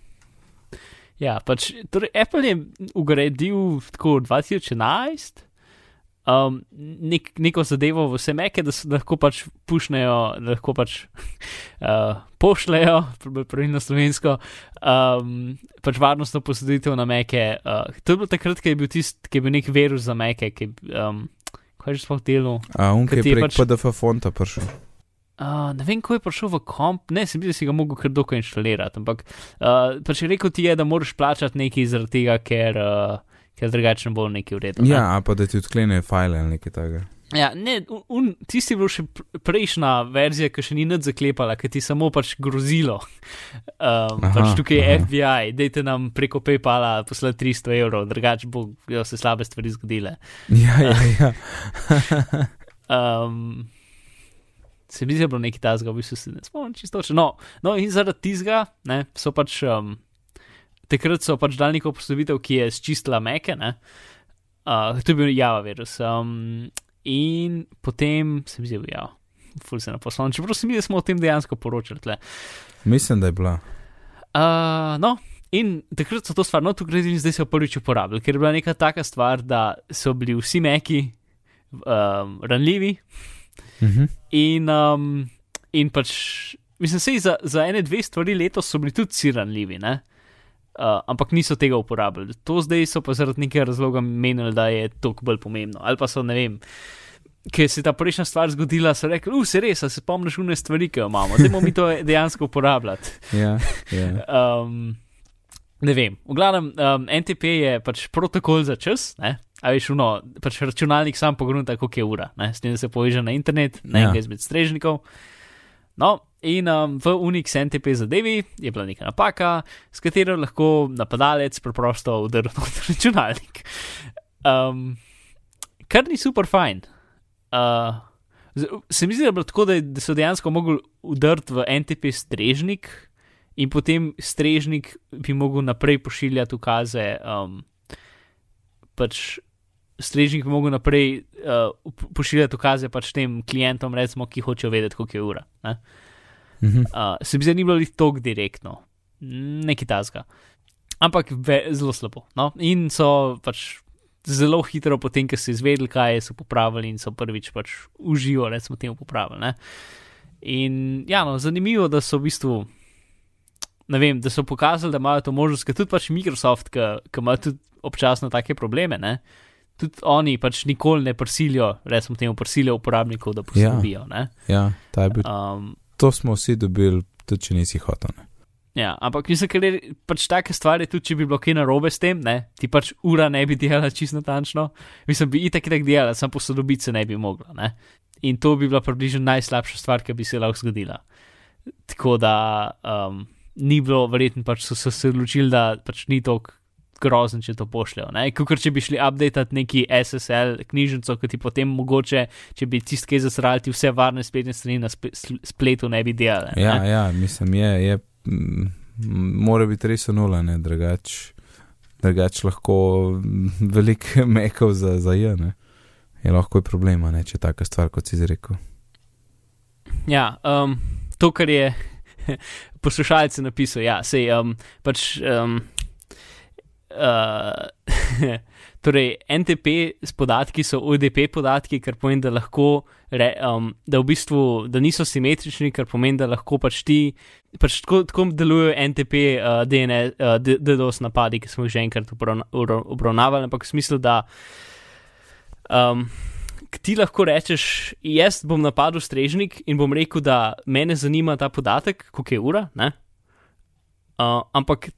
Ja, pač, torej Apple je ugradil tako 2011 um, nek, neko zadevo v vse meke, da se lahko pač pušnejo, da lahko pač uh, pošljajo, pr- pravilno slovensko, um, pač varnostno posoditev na meke. Uh, to je bilo takrat, ko je bil tisti, ki je bil nek virus za meke, ki um, je že sploh delo. A unke je prek pač- PDF fonta prišel. Uh, ne vem, ko je prišel v komp, ne, sem bil, da si ga mogel kar dokaj inštalirati, ampak uh, pač rekel ti je, da moraš plačati nekaj zaradi tega, ker, uh, ker drugače ne bo nekaj uredno. Ja, a pa da ti odklenejo file ali nekaj takega. ja ne, un, un, tisti je bil še pr- prejšnja verzija, ki še ni nič zaklepala, ki ti je samo pač grozilo. Um, Aha, pač tukaj je aha. FBI, dajte nam preko PayPala poslati 300 evrov, drugače bo se slabe stvari zgodile. Ja, ja, ja. Um, se mi zdi, da je bilo nekaj tasga, v bistvu se ne spomnim čisto. No, no, in zaradi tizga ne, so pač. Um, takrat so pač dali neko posodobitev, ki je čistila meke. Ne, uh, to je bil Java virus. Um, in potem se mi zdi, da je Java. ful se ne poslovno. Čeprav se mi, da smo o tem dejansko poročali. tle. Mislim, da je bila. Uh, no, in takrat so to stvar, no, tukaj in zdaj so prvič uporabljali, ker je bila neka taka stvar, da so bili vsi meki um, ranljivi Mhm. in, um, in pač, mislim, sej za, za ene, dve stvari letos so bili tudi vsi ranljivi, ne? Uh, ampak niso tega uporabljali. To zdaj so pa zaradi nekega razloga menili, da je to bolj pomembno. Ali pa so, ne vem, ker se je ta prejšnja stvar zgodila, so rekli, uf, se res, se spomniš une stvari, ki jo imamo, da moramo mi to dejansko uporabljati. Ja, ja. Um, ne vem, v glavnem, um, NTP je pač protokol za čas, ne? A veš, uno, pač računalnik sam pogrunta, koliko je ura, ne? s tem se poveže na internet, na Ja. enega izmed strežnikov. No, in um, v Unix NTP zadevi je bila neka napaka, s katero lahko napadalec preprosto udrl na računalnik. Um, kar ni super fajn. Uh, se mi zdi, da je bilo tako, da, da so dejansko mogli udrti v NTP strežnik in potem strežnik bi mogel naprej pošiljati ukaze. Um, pač strežnik mogel naprej uh, pošiljati ukaze pač tem klientom, recimo, ki hočejo vedeti, koliko je ura. Ne? Mhm. Uh, se mi zdi, ni bilo tako direktno, nekaj tasga. Ampak ve, zelo slabo. No? In so pač zelo hitro, potem, ko so izvedeli, kaj je, so popravili in so prvič pač uživo, recimo, temu popravili. Ne? In ja, no, zanimivo, da so v bistvu. Ne vem, da so pokazali, da imajo to možnost, ker tudi pač Microsoft, ki ima tudi občasno take probleme, ne? Tudi oni pač nikoli ne prisilijo, recimo temu prisilijo uporabnikov, da poskrbijo. Ja. ja ta je bil, Um, to smo vsi dobili, tudi če nisi hotel. Ne? Ja, ampak mislim, ker je pač take stvari, tudi če bi bilo kaj narobe s tem, ne, ti pač ura ne bi delala čisto natančno, mislim, bi itak itak delala, sam posodobiti se ne bi mogla. Ne. In to bi bila približno najslabša stvar, ki bi se lahko zgodila. Tako da um, ni bilo, verjetno pač so, so se odločili, da pač ni tako grozen, če to pošljajo. Ker če bi šli updateati neki SSL knjižnico, ki ti potem mogoče, če bi tisti, ki zasrali, ti vse varne spletne strani na spletu ne bi delali. Ja, ne. ja, mislim, je, je mora biti res nula, ne, drugač, drugač lahko veliko mekov za, za je, ne. Je lahko je problema, ne, če taka stvar, kot si izrekel. Ja, um, to, kar je poslušalec napisal, ja, sej um, pač. Um, Uh, torej, NTP s podatki so UDP podatki, kar pomeni, da lahko, re, um, da v bistvu, da niso simetrični, kar pomeni, da lahko pač ti, pač tako, tako delujejo NTP, uh, DNS, uh, D- DDoS napadi, ki smo jih že enkrat obravna- obra- obravnavali, ampak v smislu, da um, ti lahko rečeš, jaz bom napadel strežnik in bom rekel, da mene zanima ta podatek, koliko je ura. Ne? Uh, ampak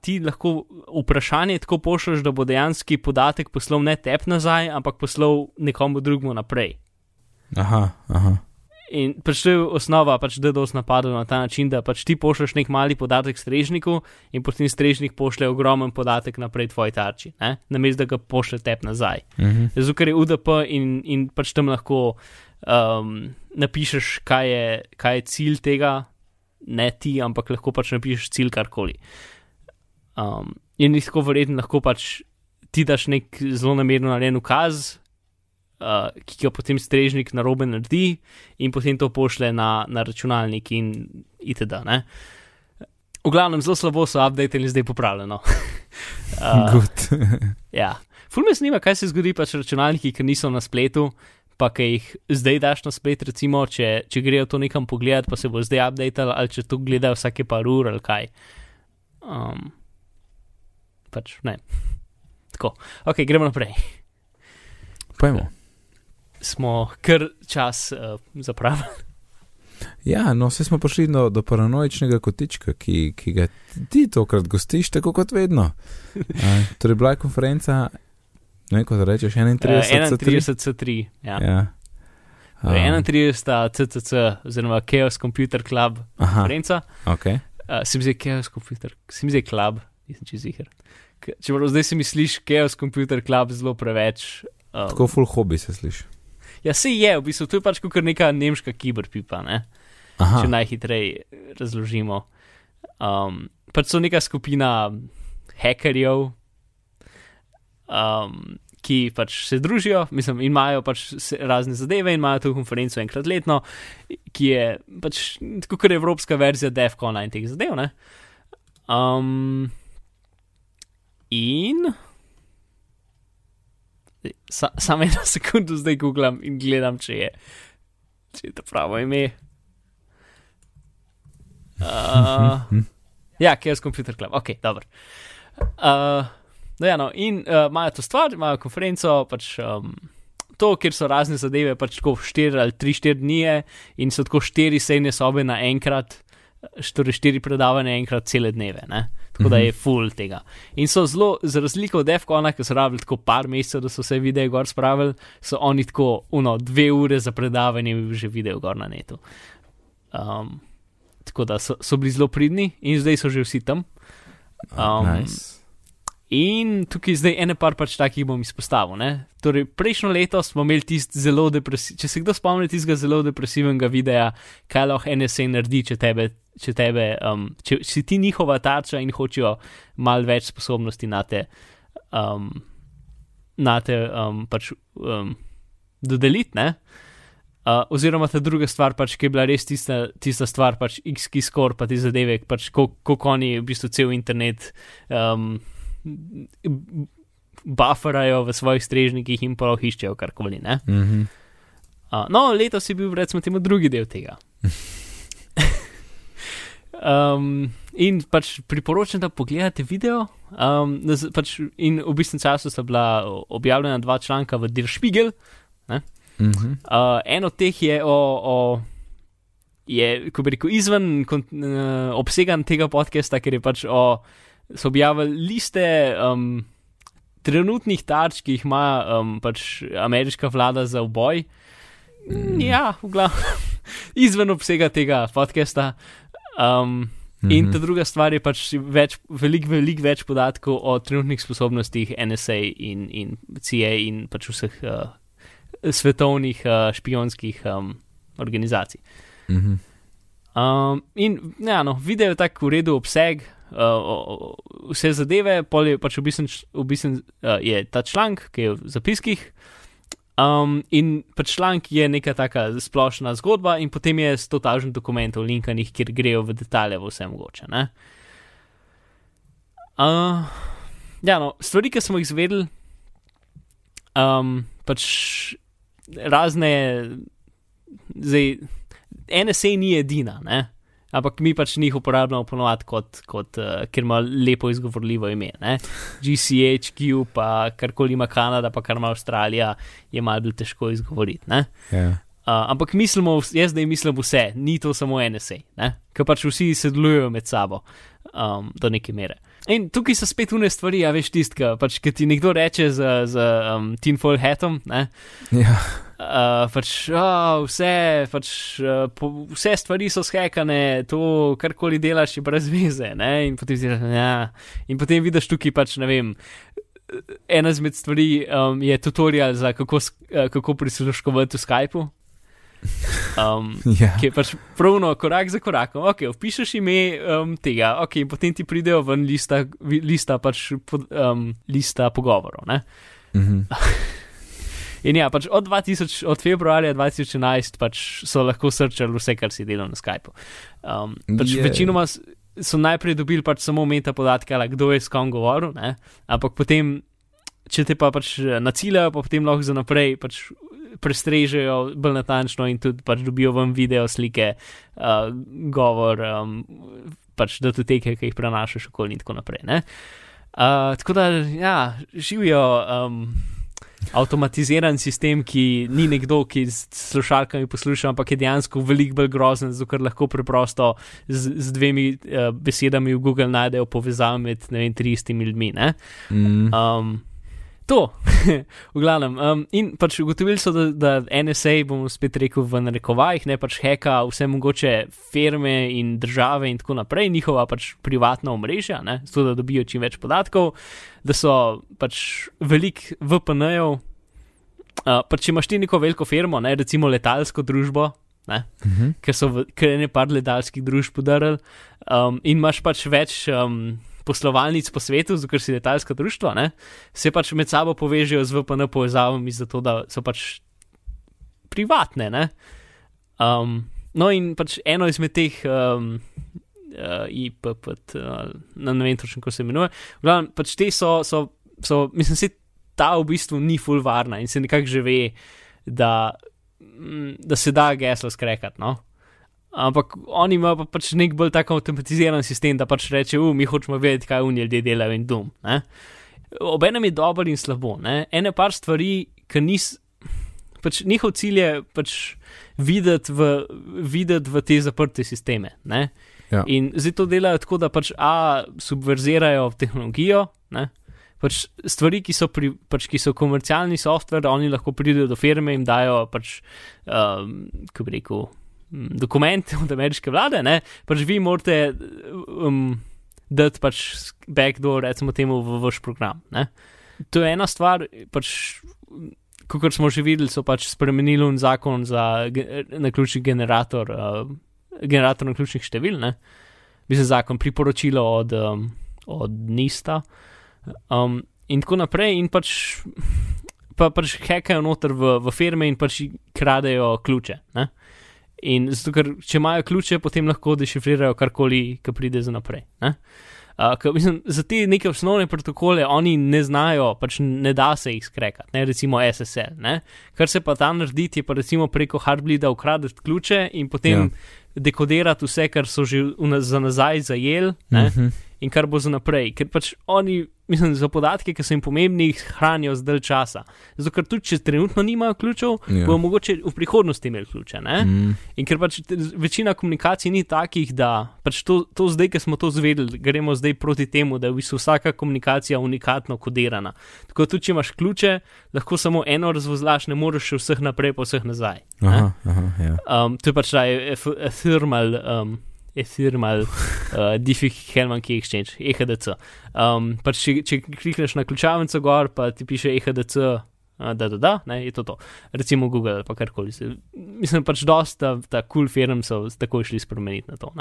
ti lahko vprašanje tako pošlješ, da bo dejansko podatek poslal ne tep nazaj, ampak poslal nekomu drugemu naprej. Aha, aha. In pač to je osnova, pač DDoS napadov na ta način, da pač ti pošlješ nek mali podatek strežniku in potem strežnik pošlje ogromen podatek naprej tvoji tarči, namesto da ga pošlje tep nazaj. Mhm. Zato, ker je UDP in, in pač tam lahko um, napišeš, kaj je, kaj je cilj tega, ne ti, ampak lahko pač napišeš cilj karkoli. Um, in ni tako verjetno, lahko pač ti daš nek zelo namerno narejen ukaz, uh, ki ga potem strežnik na robe naredi in potem to pošle na, na računalnik in itd. Ne? V glavnem, zelo slabo so update in zdaj popravljeno. uh, Good. Ja, ful me zanima, kaj se zgodi pač računalniki, ki niso na spletu, pa ki jih zdaj daš na splet, recimo, če, če grejo to nekam pogledat, pa se bo zdaj updated, ali če to gledajo vsake par ur ali kaj. Um, pač ne. Tako, ok, gremo naprej. Pojmo. Smo kar čas uh, zapravili. Ja, no, vse smo prišli do, do paranoičnega kotička, ki, ki ga ti tokrat gostiš, tako kot vedno. Uh, torej, bila je konferenca, ne kot rečeš, 31. Uh, 31 C3, ja. Ja. Uh, Um, 31 CCC, oziroma Chaos Computer Club aha, konferenca. ok. Uh, se mi zdi Chaos Computer, se mi zdi Club, nisem čez jih. Če prav zdaj si misliš Chaos Computer Club zelo preveč. Um, Tako full hobby se sliši. ja, se je, v bistvu to je pač kot neka nemška kiberpipa, ne? Aha, če najhitreje razložimo. Um, pač so neka skupina hekerjev, um, ki pač se družijo, mislim, in imajo pač razne zadeve, in imajo to konferenco enkrat letno, ki je pač tako kot evropska verzija DEFCON-a in teh zadev. Um, in. Sa, Samo eno sekundo zdaj googlam in gledam, če je, če je to pravo ime. Uh, ja, Chaos Computer Club, ok, dobro. Uh, no, ja, no, in uh, imajo to stvar, imajo konferenco, pač um, to, kjer so razne zadeve, pač tako 4 ali 3-4 dni in so tako 4 sejne sobe naenkrat, torej 4 predavanja enkrat cele dneve. Ne? Tako da je full tega. In so zelo, za razliko od Defcona, ki so rabili tako par mesecev, da so vse videe gor spravili, so oni tako, uno, dve ure za predavanje, bi že videl gor na netu. Um, tako da so, so bili zelo pridni in zdaj so že vsi tam. Um, nice. In tukaj zdaj ene par pač takih bom izpostavil. Ne? Torej, prejšnjo leto smo imeli tisti zelo depresiven, če se kdo spomni tistega zelo depresivnega videa, kaj lahko NSA naredi, če tebe, če tebe, um, če si ti njihova tarča in hočejo mal več sposobnosti na te, um, na te um, pač um, dodeliti, ne? Uh, oziroma ta druga stvar, pač, ki je bila res tista, tista stvar, pač X-ki skor, pa ti zadeve, pač kako oni v bistvu cel internet. Um, bufferajo v svojih strežnikih in pa ohiščejo karkoli. Mm -hmm. uh, no, letos je bil, recimo, temu drugi del tega. um, in pač priporočam, da pogledate video. Um, pač in v bistvu času sta bila objavljena dva članka v Der Spiegel. Mm -hmm. uh, en od teh je o. o Je, ko bi rekel, izven kon, uh, obsega tega podcasta, ker je pač o so objavili liste um, trenutnih tarč, ki jih ima um, pač ameriška vlada za oboj. Mm. Ja, v glavnem, izven obsega tega podcasta. Um, mm -hmm. In ta druga stvar je pač več, veliko, veliko več podatkov o trenutnih sposobnostih NSA in, in CIA in pač vseh uh, svetovnih uh, špijonskih um, organizacij. Mm -hmm. um, in ja, no, video je tako v redu obseg uh, vse zadeve, pol je pač v bistvu uh, je ta članek, ki je v zapiskih. Um, in pač članek je neka taka splošna zgodba, in potem je sto tažnih dokumentov, linkanih, kjer grejo v detalje, v vse mogoče. Uh, ja, no, stvari, ki smo jih izvedeli, um, pač razne, zdaj, NSA ni edina, ne? Ampak mi pač njih uporabljamo ponovadi kot, kot uh, ker ima lepo izgovorljivo ime. Ne? GCHQ, pa karkoli ima Kanada, pa kar ima Avstralija, je malo bolj težko izgovoriti. Yeah. Uh, ampak mislimo, jaz zdaj mislim vse, ni to samo NSA, ker pač vsi sodelujejo med sabo um, do neke mere. In tukaj so spet une stvari, a veš, tistka, pač, ki ti nekdo reče z, z um, tinfoil hatom. Ja. Uh, pač, oh, vse, pač, uh, po, vse stvari so skekane, to karkoli delaš, je brez veze. In potem, ja. in potem vidiš tukaj, pač, ne vem. Ena izmed stvari um, je tutorial za kako, uh, kako prisluškovati v Skypu. Um, yeah. Ki je pač pravno korak za korakom. Ok, vpišeš ime um, tega, ok, in potem ti pridejo ven lista, lista, pač, pod, um, lista pogovorov. Mm -hmm. In ja, pač od, 2000, od februarja 2011 pač so lahko srčali vse, kar si delal na Skypu. Um, pač yeah. Večinoma so najprej dobili pač samo meta podatke, kdo je s kom govoril, ne? ampak potem, če te pa pač naciljajo, pa potem lahko za naprej pač prestrežejo bolj natančno in tudi pač dobijo vam video, slike, uh, govor, um, pač datoteke, ki jih prenašaš okoli in tako naprej. Uh, tako da, ja, živijo. Um, avtomatiziran sistem, ki ni nekdo, ki s slušalkami posluša, ampak je dejansko veliko bolj grozen, zato ker lahko preprosto z, z dvemi uh, besedami v Google najdejo povezavo med ne vem, 300 ljudmi. Mm. Um, to, v glavnem. Um, in pač ugotovili so, da, da NSA, bomo spet rekel v narekovajih, ne pač heka vse mogoče firme in države in tako naprej, njihova pač privatna omrežja, zato da dobijo čim več podatkov, da so pač velik VPN-jev. Uh, pa če imaš ti neko veliko firmo, ne, recimo letalsko družbo, ne, uh -huh. ker so kar ne par letalskih družb podarili, um, in imaš pač več um, poslovalnic po svetu, ker si letalska društva, ne, se pač med sabo povežejo z VPN povezavami, zato da so pač privatne. Um, no, in pač eno izmed teh. Um, Uh, IPP, uh, ne vem točno, kako se imenuje. Glavno, pač te so, so, so, mislim, da ta v bistvu ni full varna in se nekako že ve, da, mm, da se da geslo skrekati. No? Ampak oni imajo pa pač nek bolj tako avtomatiziran sistem, da pač reče, uh, mi hočemo vedeti, kaj oni ljudje delajo in dum. Obenem je dobro in slabo. Ne? Ene par stvari, ki nis. Pač njihov cilj je pač videti v, videt v te zaprte sisteme. Ja. In zdaj to delajo tako, da pač A subverzirajo tehnologijo, ne? pač stvari, ki so, pri, pač, ki so komercialni softver, oni lahko pridejo do firme in dajo pač, um, kako bi rekel, dokumente od ameriške vlade, ne, pač vi morate um, dati pač backdoor, recimo temu, v vaš program. Ne. To je ena stvar, pač, kot smo že videli, so pač spremenili zakon za naključni generator, uh, generator naključnih števil, ne. Mislim, zakon priporočilo od, um, od Nista. Um, in tako naprej, in pač, pa, pač hekajo noter v, v firme in pač kradejo ključe. Ne? In zato, ker če imajo ključe, potem lahko dešifrirajo karkoli, ki pride za naprej. Uh, ka, mislim, za te neke osnovne protokole oni ne znajo, pač ne da se jih skrekati, ne? recimo SSL. Ne? Kar se pa tam naredi, je pa recimo preko Hardbleeda ukradeti ključe in potem ja. dekodirati vse, kar so že za nazaj zajeli. Uh mhm. -huh in kar bo za naprej. Ker pač oni, mislim, za podatke, ki so jim pomembni, jih hranijo zdaj časa. Zato, ker tudi če trenutno nimajo ključev, yeah. Ja. bo mogoče v prihodnosti imeli ključe. Mm. In ker pač večina komunikacij ni takih, da pač to, to zdaj, ki smo to zvedeli, gremo zdaj proti temu, da je v bistvu vsaka komunikacija unikatno kodirana. Tako tudi, če imaš ključe, lahko samo eno razvozlaš, ne moreš vseh naprej, pa vseh nazaj. Aha, aha, ja. um, to je pač ta thermal. Um, Ethereum, uh, Diffie Hellman Key Exchange, EHDC. Um, pač če, če klikneš na ključavnico gor, pa ti piše EHDC, uh, da, da, da, ne, je to to. Recimo Google ali pa karkoli. Mislim, pač dosta ta cool firm so tako išli spremeniti na to.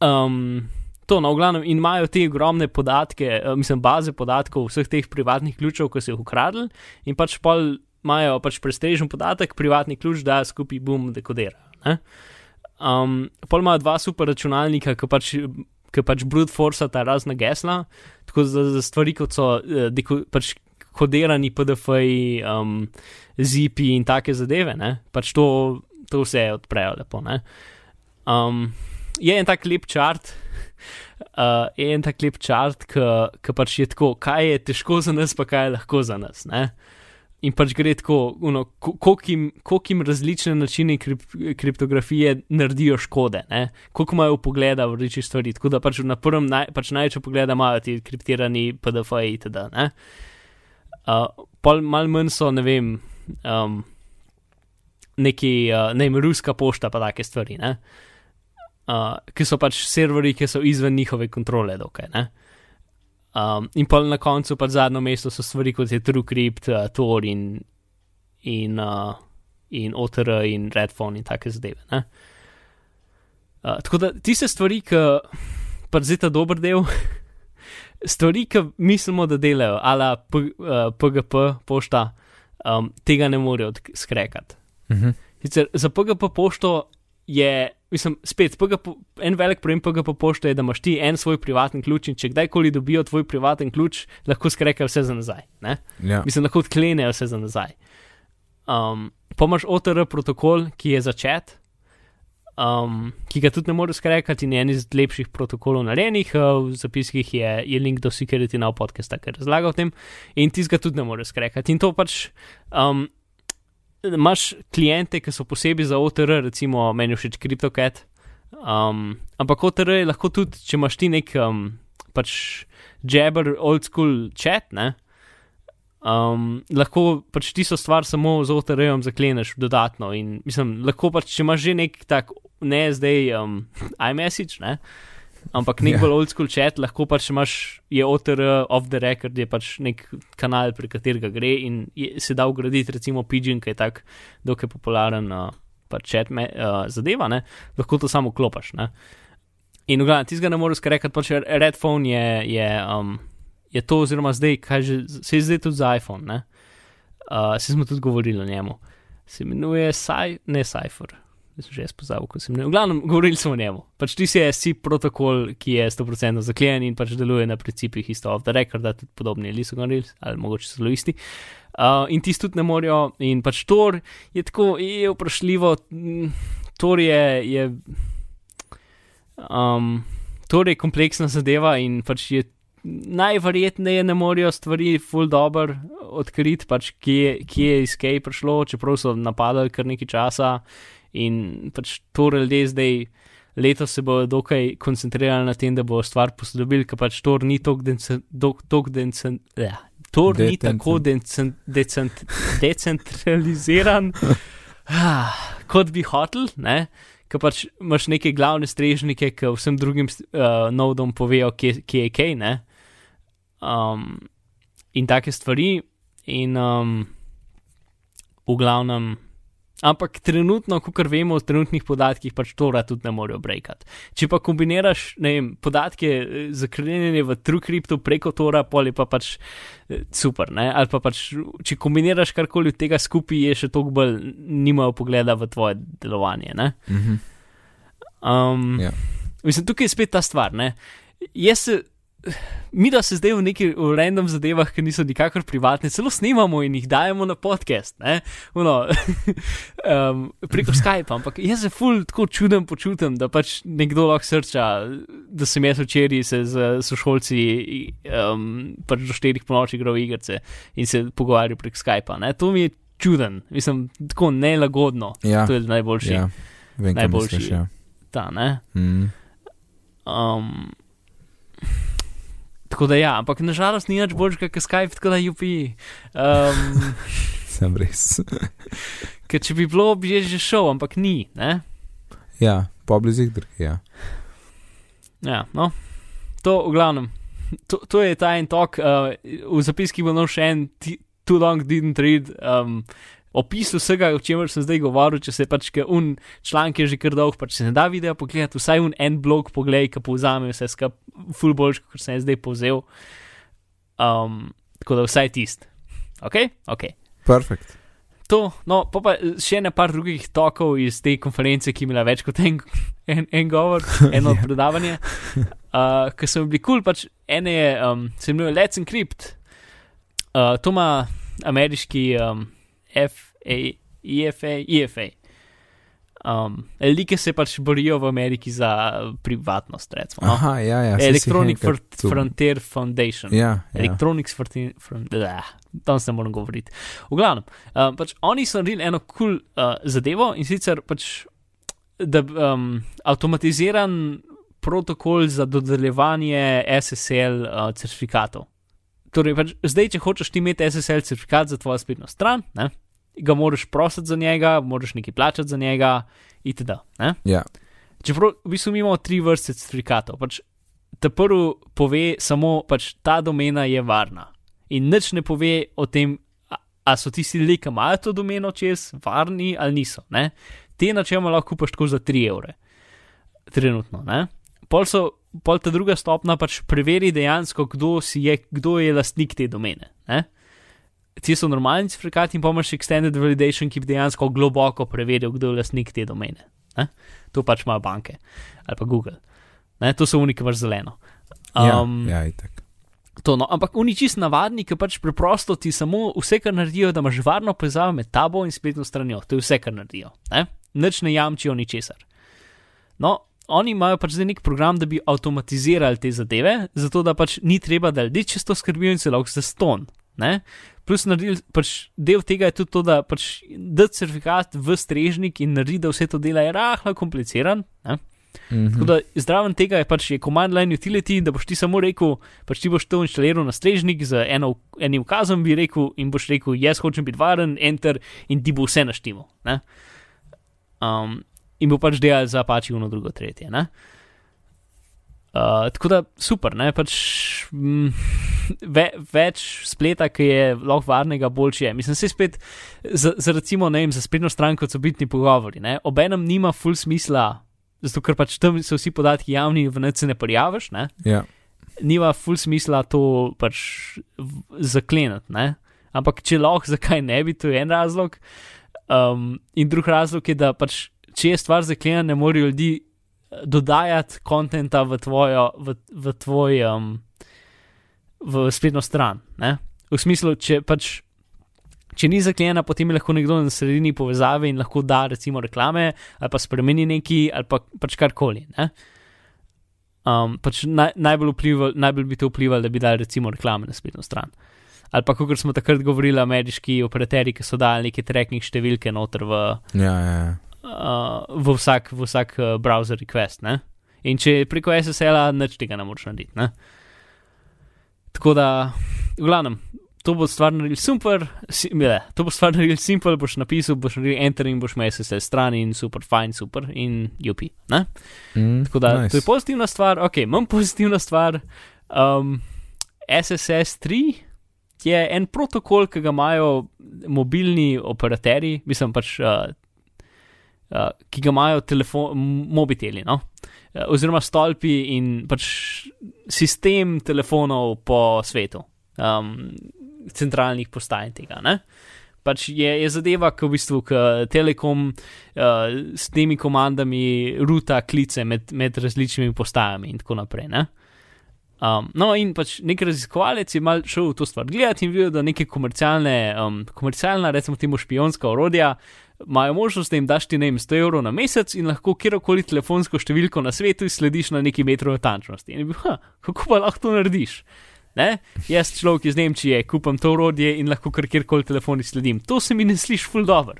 Um, to, no, v glavnem, in imajo te ogromne podatke, uh, mislim, baze podatkov vseh teh privatnih ključev, ki so jih ukradli, in pač pol imajo pač prestižen podatek, privatni ključ, da skupaj bom dekodiral. Um, pol ima dva super računalnika, ki pač, pač brute force ta razna gesla, tako za, za stvari kot so uh, deko, pač kodirani PDF-ji, um, zipi in take zadeve, ne? pač to, to vse odprejo lepo. Um, je en tak lep čart. Uh, je en tak lep čart, ki pač je tako, kaj je težko za nas, pa kaj je lahko za nas. Uh, in pač gre tako, koliko jim različne načine krip, kriptografije naredijo škode, koliko imajo pogleda v reči stvari. Tako da pač na prvem naj, pač največji pogled imajo ti kriptirani PDF-ji itd. Ne? Uh, pol mal manj so, ne vem, um, neki, uh, ne vem, ruska pošta pa take stvari, uh, ki so pač serverji, ki so izven njihove kontrole, dokaj. Ne? Um, in pa na koncu, pa zadnjo mesto so stvari kot je TrueCrypt, uh, Tor in, in, uh, in OTR in Redphone in take zadeve. Uh, tako da tiste stvari, ki pa zdaj ta dober del, stvari, ki mislimo, da delajo, ala P, uh, PGP, pošta, um, tega ne morejo skrekati. Uh mhm. -huh. Za PGP pošto je, mislim, spet, PGP, en velik problem PGP pošte je, da imaš ti en svoj privatni ključ in če kdajkoli dobijo tvoj privatni ključ, lahko skrekajo vse za nazaj. Ja. Mislim, lahko odklenejo vse za nazaj. Um, pa imaš OTR protokol, ki je začet. Um, ki ga tudi ne moreš skrekati, in je en iz lepših protokolov narejenih, uh, v zapiskih je, je link do Security Now podcasta, ki razlaga o tem, in ti ga tudi ne moreš skrekati. In to pač um, imaš klijente, ki so posebej za OTR, recimo meni všeč CryptoCat. Um, ampak OTR je lahko tudi, če imaš ti nek um, pač jabber, old school chat, ne. Um, lahko pač ti so stvar samo z OTR-jem zakleneš dodatno. In mislim, lahko pač, če imaš že nek tak, ne zdaj, um, iMessage, ne ampak nek yeah. Ja. bolj old school chat, lahko pač imaš, je OTR off the record, je pač nek kanal, pri katerega gre in je, se da ugraditi, recimo Pigeon, ki je tak dokaj popularen uh, pač chat me, uh, zadeva, ne? lahko to samo klopaš. Ne? In gledaj, tistega ne moreš reči, pač Red Phone je, je, um, je to, oziroma zdaj, kaj že, se je zdaj tudi za iPhone, ne? Uh, se smo tudi govorili o njemu. Se imenuje Cy, ne Cypher. Sem že jaz pozabil, ko sem ne. V glavnem, govorili smo o njemu. Pač SIP protokol, ki je 100% zaklenjen in pač deluje na principih isto off the record, da tudi podobni ali so govorili, ali mogoče so zelo isti. Uh, in ti tudi ne morejo, in pač Tor je tako, je vprašljivo, Tor je, je, um, Tor je kompleksna zadeva in pač je najverjetneje ne morejo stvari full dobro odkriti, pač kje, kje je iz kaj prišlo, čeprav so napadali kar nekaj časa. In pač to ljudje zdaj, letos se bodo dokaj koncentrirali na tem, da bo stvar posodobili, ker pač to ni tako decentraliziran, kot bi hotel, ne? ker pač imaš neke glavne strežnike, ki vsem drugim uh, nodom povejo, kje, kje je kaj, ne. Um, in take stvari, in um, v glavnem. Ampak trenutno, kot vemo, v trenutnih podatkih pač to rad tudi ne morejo brekati. Če pa kombiniraš vem, podatke eh, za krenjenje v TrueCrypto preko Tora, pol je pa pač eh, super. Ne? Ali pa pač, če kombiniraš karkoli od tega skupaj, je še toliko bolj nimajo pogleda v tvoje delovanje. Mm -hmm. um, ja. Mislim, tukaj je spet ta stvar. Ne? Jaz se mi da se zdaj v neki v random zadevah, ki niso nikakor privatne, celo snimamo in jih dajemo na podcast, Uno, um, preko Skype, ampak jaz se ful tako čudem počutim, da pač nekdo lahko srča, da sem jaz včeraj se z sošolci um, pač do štirih po noči igral igrice in se pogovarjal prek Skypa. Ne? To mi je čuden, mislim, tako nelagodno. Ja, to je najboljši. Ja, vem, najboljši. Misliš, ja. Ta, ne. Mm. Um, Tako da ja, ampak nažalost ni več boljš, kot Skype, tako da jupi. Um, Sem res. ker če bi bilo, bi že šel, ampak ni. Ne? Ja, poblizu jih drži. Ja. ja, no, to v glavnem. To, to je ta en tok, uh, v zapiski bo no še en, too long didn't read. Um, opis vsega, o čemer sem zdaj govoril, če se pač un članek je že kar dolg, pa če se ne da video pogledati, vsaj un en blog pogledaj, ki povzame vse skupaj, full boljš, kot sem zdaj povzel. Um, tako da vsaj tist. Ok, ok. Perfekt. To, no, pa, pa še ne par drugih tokov iz te konference, ki imela več kot en, en, en govor, eno yeah. Ja. predavanje, uh, ki so bili kul, cool, pač ene je, um, se imenuje Let's Encrypt. Uh, to ima ameriški um, FA, EFA, EFA. Um, Ljudje se pač borijo v Ameriki za privatnost, recimo. No? Aha, ja, ja. Electronic Frontier Foundation. Ja, ja. Electronic Frontier, tam se moram govoriti. V glavnem, um, pač oni so naredili eno kul cool, uh, zadevo in sicer pač, da um, avtomatiziran protokol za dodeljevanje SSL uh, certifikatov. Torej, pač, zdaj, če hočeš imeti SSL certifikat za tvojo spletno stran, ne? Ga moraš prositi za njega, moraš nekaj plačati za njega, itd. Ja. Čeprav v bistvu imamo tri vrste certifikatov. Pač ta prvi pove samo, pač ta domena je varna. In nič ne pove o tem, ali so tisti ljudje, ki imajo to domeno čez, varni ali niso. Ne? Te načeloma lahko kupaš tako za 3 evre. Trenutno. Ne? Pol, so, pol ta druga stopna pač preveri dejansko, kdo, je, kdo je lastnik te domene. Ne? Ti so normalni certifikati in pomaš extended validation, ki bi dejansko globoko preveril, kdo je lastnik te domene. Ne? To pač imajo banke ali pa Google. Ne? To so unike, imaš zeleno. Um, ja, ja, itak. To, no, ampak oni čist navadni, ki pač preprosto ti samo vse, kar naredijo, da imaš varno povezavo med tabo in spletno stranjo. To je vse, kar naredijo. Ne? Nič ne jamčijo ničesar. No, oni imajo pač zdaj nek program, da bi avtomatizirali te zadeve, zato da pač ni treba, da ljudje čisto skrbijo in se lahko zaston. Plus, naredil, pač del tega je tudi to, da pač da certifikat v strežnik in naredi, da vse to dela je rahlo kompliciran. Mm -hmm. Tako da zdraven tega je pač je command line utility, da boš ti samo rekel, pač ti boš to inštaliral na strežnik z eno, enim ukazom, bi rekel, in boš rekel, jaz hočem biti varen, enter in ti bo vse naštimo. Um, in bo pač delal za pač eno, drugo, tretje. Ne? Uh, tako da super, ne pač mm, ve, več spleta, ki je lahko varnega, boljše je. Mislim, se spet za, za recimo, ne vem, za spletno stran, kot so bitni pogovori. Obenem nima full smisla, zato ker pač tam so vsi podatki javni, v NC ne prijaviš, ne? Ja. nima ful smisla to pač zakleniti. Ne? Ampak če lahko, zakaj ne bi, to je en razlog. Um, in drug razlog je, da pač, če je stvar zaklenjena, ne morejo ljudi eh, dodajati konta v, tvojo, v, v tvoj um, v spletno stran. Ne? V smislu, če pač. Če ni zaklenjena, potem je lahko nekdo na sredini povezave in lahko da recimo reklame ali pa spremeni neki ali pa pač karkoli. Ne? Um, pač naj, najbolj, vplival, najbolj bi to vplivalo, da bi dali recimo reklame na spletno stran. Ali pa, kot smo takrat govorili, ameriški operaterji, ki so dali neke trekking številke noter v, Ja, ja, ja. uh, v vsak, v vsak uh, browser request. Ne? In če preko SSL-a, nič tega ne moreš narediti. Ne? Tako da, v glavnem, to bo stvar naredil super, si, ne, to bo stvar naredil simpel, boš napisal, boš naredil enter in boš imel SSL stran in super, fajn, super in UP. Ne? Mm, Tako da nice. to je pozitivna stvar, ok, manj pozitivna stvar. Um, SSS3 je en protokol, ki ga imajo mobilni operaterji, mislim pač, uh, uh, ki ga imajo telefon, mobiteli, no? Uh, oziroma stolpi in pač sistem telefonov po svetu, um, centralnih postaj tega. Ne? Pač je, je zadeva, ki v bistvu k Telekom uh, s temi komandami ruta klice med, med različnimi postajami in tako naprej. Ne? Um, no, in pač nek raziskovalec je mal šel v to stvar gledati in videl, da neke komercialne, um, komercialna, recimo temu špijonska orodja, imajo možnost, da jim daš ti ne vem 100 evrov na mesec in lahko kjerkoli telefonsko številko na svetu izslediš na neki metro natančnosti. In je bil, ha, kako pa lahko to narediš? Ne? Jaz, človek iz Nemčije, kupam to orodje in lahko kar kjerkoli telefon izsledim. To se mi ne sliši ful dobro.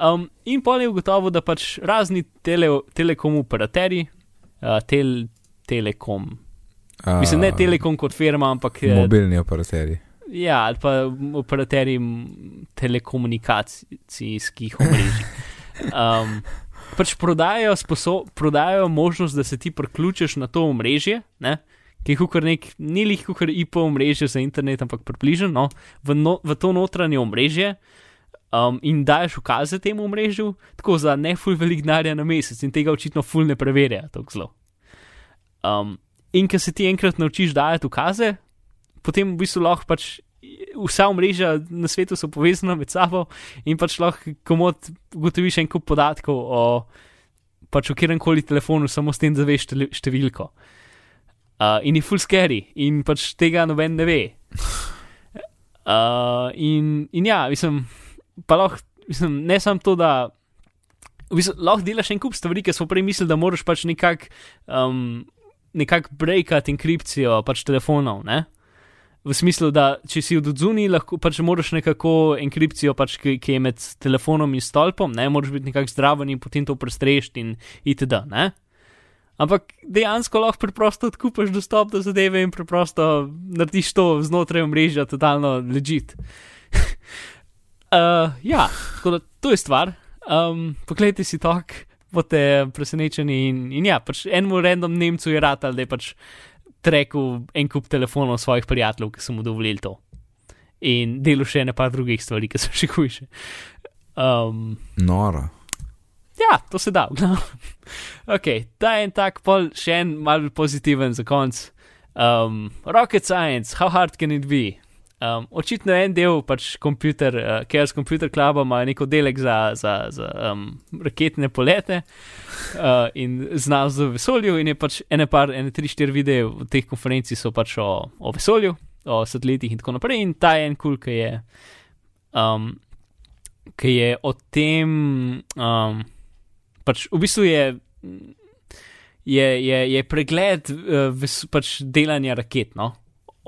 Um, in pol je ugotovil, da pač razni tele, telekom operaterji, uh, tel, telekom, A, mislim, ne telekom kot firma, ampak eh, Mobilni operaterji. Ja, ali pa operaterji telekomunikacijskih omrežij. Um, pač prodajajo, sposo, prodajajo možnost, da se ti priključiš na to omrežje, ne? ki je kukar nek, ni lih kukar IP omrežje za internet, ampak približno no, v, no, v to notranje omrežje. Um, in daješ ukaze temu omrežju, tako za ne ful velik denarja na mesec, in tega očitno ful ne preverja tako zelo. Um, in ker se ti enkrat naučiš dajati ukaze, potem v bistvu lahko pač vsa omrežja na svetu so povezana med sabo in pač lahko komod ugotoviš en kup podatkov o pač o kjerem koli telefonu, samo s tem, da veš številko. Uh, in je full scary, in pač tega noben ne ve. Uh, in, in ja, mislim, pa lahko, mislim, ne samo to, da v bistvu, lahko delaš en kup stvari, ki smo prej mislili, da moraš pač nekako um, nekak breakati enkripcijo pač telefonov. Ne? V smislu, da če si od zunaj, lahko pač moraš nekako enkripcijo, pač, ki, ki je med telefonom in stolpom, ne moraš biti nekako zdraven in potem to prestrešiti in itd. Ne? Ampak dejansko lahko preprosto odkupaš dostop do zadeve in preprosto narediš to znotraj omrežja, totalno ležit. uh, ja, tako da to je stvar. Um, Poglejte si tok, boste presenečeni. In, in ja, pač enemu random Nemcu je rad, da je pač trekal en kup telefonov svojih prijateljev, ki so mu dovolili to. In delo še ene pa drugih stvari, ki so še hujše. Um, Noro. ja, to se da. glavnem. ok, ta en tak pol, še en malce pozitiven za konc. Um, rocket science, how hard can it be? Um, očitno en del, pač komputer, uh, Chaos Computer Club ima neko delek za, za, za um, raketne polete uh, in znanost v vesolju, in je pač ene par, ene tri, štiri videe v teh konferencih so pač o, o vesolju, o satelitih in tako naprej. In ta je en kul, cool, ki je, um, ki je o tem, um, pač v bistvu je. Je, je, je pregled uh, ves, pač delanja raket. No?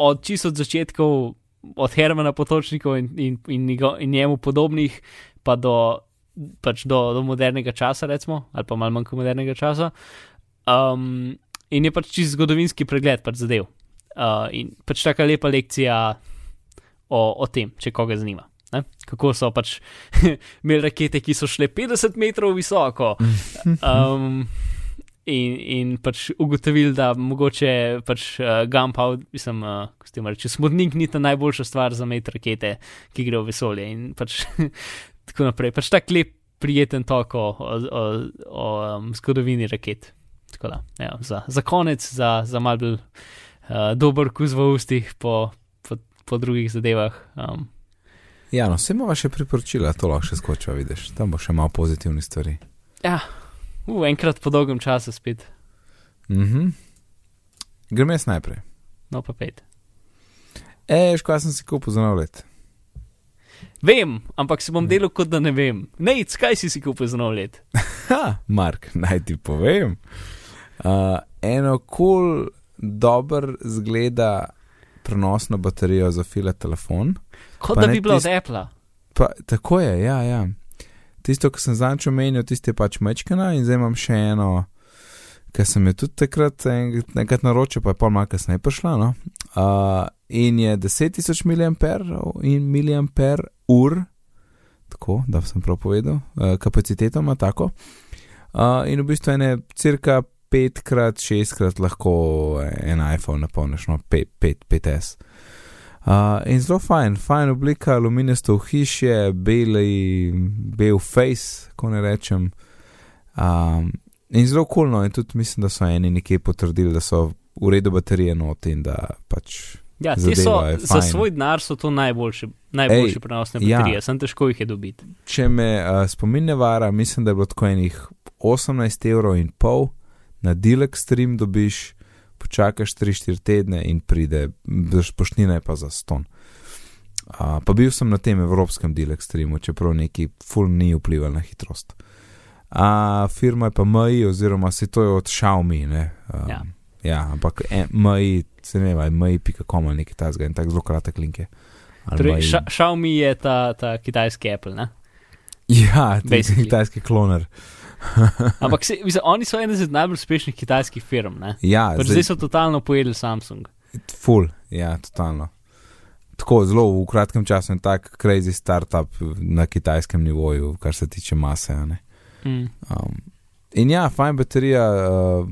Od čisto od začetkov, od Hermana Potočnikov in, in, in, njego- in njemu podobnih, pa do, pač do, do modernega časa, recimo, ali pa malo manj kot modernega časa. Um, in je pač čisto zgodovinski pregled pač zadev. Uh, in pač taka lepa lekcija o, o tem, če koga zanima. Ne? Kako so pač imeli rakete, ki so šle 50 metrov visoko. Um, in, in pač ugotovili, da mogoče pač uh, gunpowder, mislim, uh, kako reče, smodnik ni ta najboljša stvar za met rakete, ki gre v vesolje. In pač tako naprej. Pač tak lep, prijeten tok o, o, o, o um, zgodovini raket. Tako da, ja, za, za konec, za, za mal bolj uh, dober kus v ustih po, po, po drugih zadevah. Um, Ja, no, vse imamo še priporočila, to lahko še skočiva, vidiš. Tam bo še malo pozitivnih stvari. ja, uh, enkrat po dolgem času spet, Mhm. Grem jaz najprej. no pa pet. Ej, škoda sem si kupil za nov let. Vem, ampak se bom delal, kot da ne vem. Ne, kaj si si kupil za nov let? Ha, Mark, naj ti povem. Uh, eno kul, cool, dober zgleda prenosno baterijo za file telefon. Kot Pa da bi bilo tist- od Apple. Pa, tako je, ja, ja. Tisto, kar sem zanč omenil, tisti je pač mečkana in zdaj imam še eno, ki sem jo tudi takrat enkrat naročil, pa je pol malo kasneje prišla. No? Uh, in je 10.000 mAh tako da sem prav povedal, uh, kapaciteto ima tako. Uh, in v bistvu ene cirka petkrat, šestkrat lahko en iPhone napolniš, no, 5S. Uh, in zelo fajn, fajn oblika, aluminijasto hišje, beli, bel face, ko ne rečem. Um, in zelo kulno, in tudi mislim, da so eni nekje potrdili, da so v redu baterije not in da pač. Ja, te so, je za svoj denar so to najboljše, najboljše Ej, prenosne ja. baterije, sem težko jih je dobiti. Če me uh, spomin ne vara, mislim, da je bilo tako enih 18 evrov in pol, na Dilek stream dobiš, počakaš 3-4 tedne in pride, poštnina je pa za ston. Uh, pa bil sem na tem evropskem Dilek streamu, čeprav neki full ni vplival na hitrost. Uh, firma je pa MI, oziroma se to je od Xiaomi. Ne, um, Ja. ja, ampak e, MI, se ne vem, MI.com ali nekaj tasga in tako zelo kratek link je. Torej. Ša- Xiaomi je ta, ta kitajski Apple, ne? Ja, Basically. kitajski kloner. Ampak se, mislim, oni so ena izmed najbolj uspešnih kitajskih firm, ne? Ja, Pač zdaj so totalno pojedli Samsung. Full, ja, totalno. Tako zelo v kratkem času je tak crazy startup na kitajskem nivoju, kar se tiče mase. Mm. Um, in ja, fajn baterija, uh,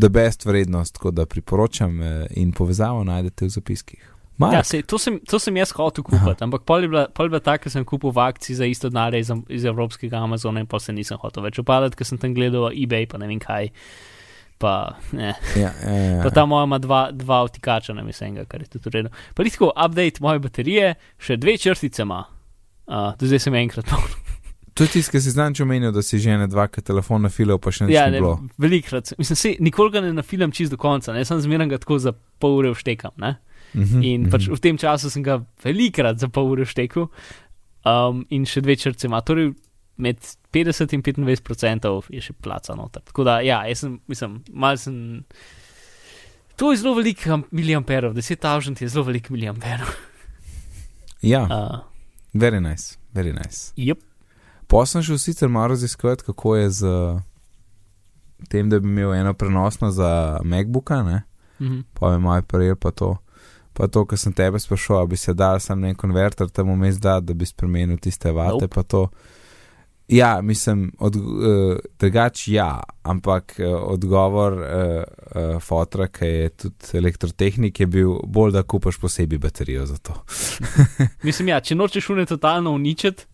the best vrednost, tako da priporočam uh, in povezavo najdete v zapiskih. Mark, Ja, sej, to, sem, to sem jaz hotel kupiti, ampak pol je bila, pol je bila ta, ker sem kupil v akciji za isto denar iz, iz evropskega Amazona in pa se nisem hotel več upadati, ker sem tam gledal eBay, pa ne vem kaj. Pa, ne. ja, ja, ja. pa ta moja ima dva, dva vtikača na misenga, kar je tudi uredno. Pa ni tako, update moje baterije, še dve črtice ima. Uh, do zdaj sem enkrat polnil. To je tisti, ki si znanč omenil, da si že ne dvakrat telefon na filo, pa še nič Ja, ne ne, bilo. velikrat. Mislim, se, nikoli ga ne nafilam čist do konca, ne, sem zmeraj ga tako za pol ure vštekam. Ne? Mhm, In mhm. pač v tem času sem ga velikrat za pol ure štekel, um, in še dve črce ima. Torej, med 50 in 25 odstotkov je še placa noter. Tako da, ja, jaz sem, mislim, mal sem. To je zelo veliko am- miliamperov, 10.000 je zelo veliko miliamperov. Ja, Uh, very nice, very nice. yep. Pa sem šel sicer malo raziskovati, kako je z tem, da bi imel eno prenosno za MacBooka, ne? mhm. pa me malo prijel pa to. Pa to, kar sem tebe sprašoval, bi se dal sam en konverter tam vmes dati, da bi spremenil tiste vate, Nope. pa to. Ja, mislim, od, uh, drugač ja, ampak uh, odgovor uh, uh, fotra, ki je tudi elektrotehnik, je bil bolj, da kupaš posebej baterijo za to. Mislim, ja, če nočeš šune totalno uničiti.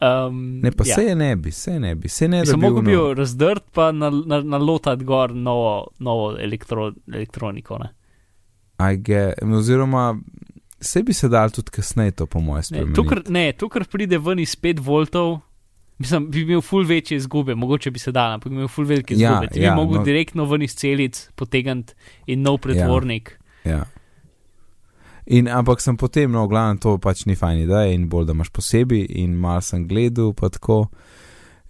Um, Ne, pa ja. se je ne bi, se ne bi, se ne da bi. mogo bi jo razdrt, pa nalotati na, nalotati gor novo, novo elektro, elektroniko. Ne? Get, oziroma, se bi se dal tudi kasneje to, po mojem, Ne, spremeniti. to, kar, ne, to, kar pride ven iz 5 voltov, mislim, bi imel ful večje izgube, mogoče bi se dal, ampak bi imel ful velike Ja, izgube. Ti ja, bi mogel no. no, direktno ven iz celic potegniti in nov pretvornik. Ja. In, ampak sem potem, no, glavno, to pač ni fajn ideja in bolj, da imaš posebej in mal sem gledal, pa tako.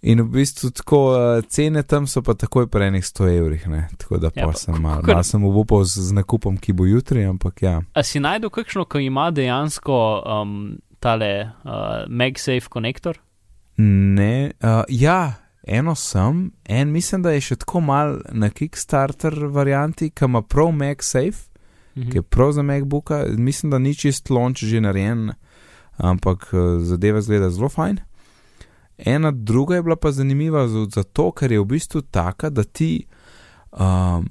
In v bistvu tako uh, cene tam so pa takoj pri enih 100 evrih, ne? tako da Ja, pa sem k- mal, kakor- mal sem upal z, z nakupom, ki bo jutri, ampak ja. A si najdel kakšno, ki ima dejansko um, tale uh, MagSafe konektor? Ne, uh, ja, eno sem, en mislim, da je še tako mal na Kickstarter varianti, ki ima prav MagSafe. Mhm. ki je prav za MacBooka, mislim, da ni čist launch že narejen, ampak eh, zadeva zgleda zelo fajn. Ena druga je bila pa zanimiva zato, ker je v bistvu taka, da ti um,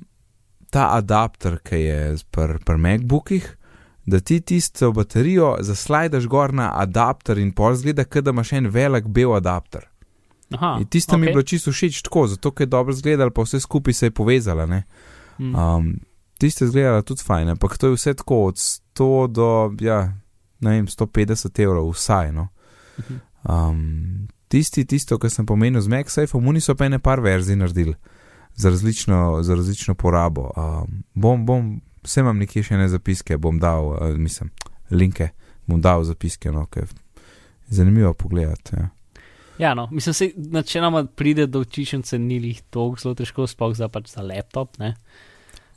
ta adapter, ki je pri pr MacBookih, da ti tisto baterijo zaslajdaš gor na adapter in pol zgleda, kot da imaš en velik bel adapter. Aha, In tisto okay. mi je bilo čisto všeč tako, zato ker je dobro izgledalo, pa vse skupaj se je povezalo. ne. Mm. Um, tisto je izgledalo tudi fajn, ampak to je vse tako od 100 do ja, vem, 150 evrov, vsaj. No. Mhm. Um, tisti, tisto, kar sem pomenil z MagSafeom, oni so pa ene par verzij naredili za različno, za različno porabo. Um, bom, bom, vse imam nekje še ne zapiske, bom dal, uh, mislim, linke, bom dal zapiske, no, ker je zanimivo pogledati. Ja. Ja, no, mislim, se načeloma pride do učiščence, ni jih toliko zelo težko, sploh za pač za laptop. Ne?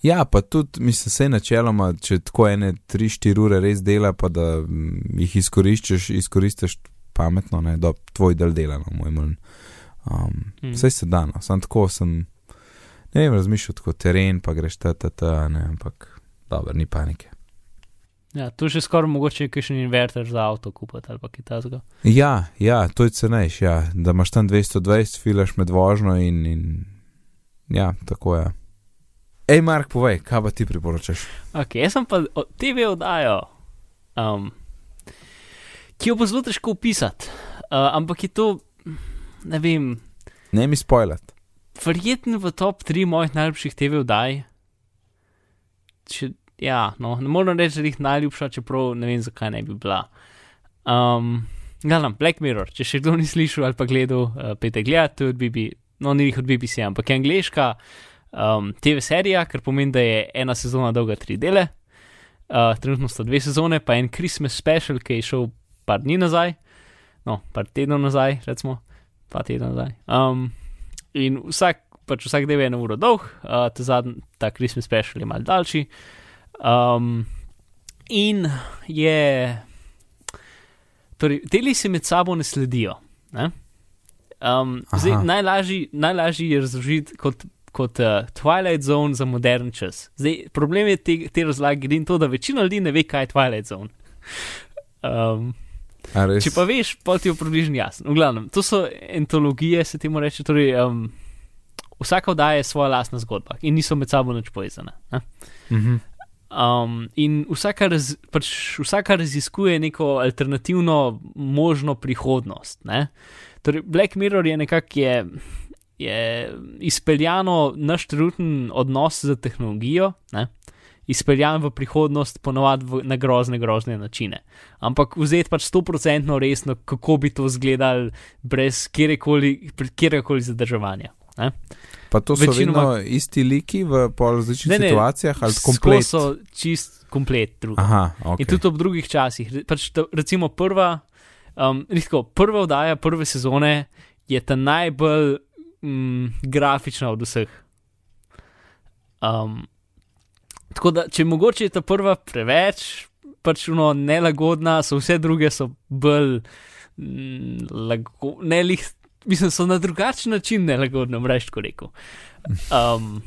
Ja, pa tudi, mislim, se načeloma, če tako ene 3-4 ure res dela, pa da jih izkoriščaš, izkoristiš pametno, ne, da tvoj del dela, no, moj manj. Um, Mm. Vse se da, no, sam tako sem, ne vem, razmišljal tako teren, pa greš ta, ta, ta, ne, ampak dobro, ni panike. Ja, tu še skoraj mogoče kakšen inverter za avto kupiti ali kaj takega. Ja, ja, to je cenejš, ja, da imaš tam 220, filaš med vožnjo in, in ja, tako je. Ej, Mark, povej, kaj pa ti priporočaš? Ok, jaz sem pa o- TV oddajo, um, ki jo bo zelo težko opisati, uh, ampak je to, ne vem, Ne mi spoilat. verjetno v top 3 mojih najljubših TV oddaj. Če, ja, no, ne morem reči, da jih najljubša, čeprav ne vem, zakaj ne bi bila. Um, Gledam, Black Mirror, če še kdo ni slišal ali pa gledal, uh, pete gledati, to je od BBC, no, ni jih od BBC, ampak je angliška um, TV serija, kar pomeni, da je ena sezona dolga tri dele. Uh, trenutno sta dve sezone, pa en Christmas special, ki je šel par dni nazaj, no, par tednov nazaj, recimo, dva tedna nazaj. Um, in vsak, pač vsak del je eno uro dolg, uh, ta zadnji, ta Christmas special je mal daljši. Um, in je, torej, deli se med sabo ne sledijo. Ne? Um, zdaj, Aha. najlažji, najlažji je razložiti kot, kot uh, Twilight Zone za modern čas. Zdaj, problem je te, te razlage in to, da večina ljudi ne ve, kaj je Twilight Zone. Um? Če pa veš, pa ti je približno jasno. V glavnem, to so antologije, se temu reče. Torej, um, vsaka oddaja je svoja lastna zgodba in niso med sabo nič povezane. Ne? Mhm. Um, in vsaka, raz, pač vsaka raziskuje neko alternativno možno prihodnost. Ne? Torej, Black Mirror je nekako je, je izpeljano naš trenutni odnos z tehnologijo. Ne? Izpeljan v prihodnost, ponovadi na grozne, grozne načine. Ampak vzeti pač 100% resno, kako bi to izgledalo, brez kjerekoli zadrževanja. Ne? Pa to so Večinoma- vedno isti liki v različnih Ne, ne, situacijah ali komplet. so čist komplet drugi. Aha, ok. In tudi ob drugih časih. Pač ta, recimo prva, um, tako, prva oddaja prve sezone je ta najbolj mm, grafična od vseh. Um, tako da, če mogoče je ta prva preveč, pač uno nelagodna, so vse druge so bolj mm, lago, ne lih, mislim, so na drugačen način nelagodne, mrež, ko rekel. Um,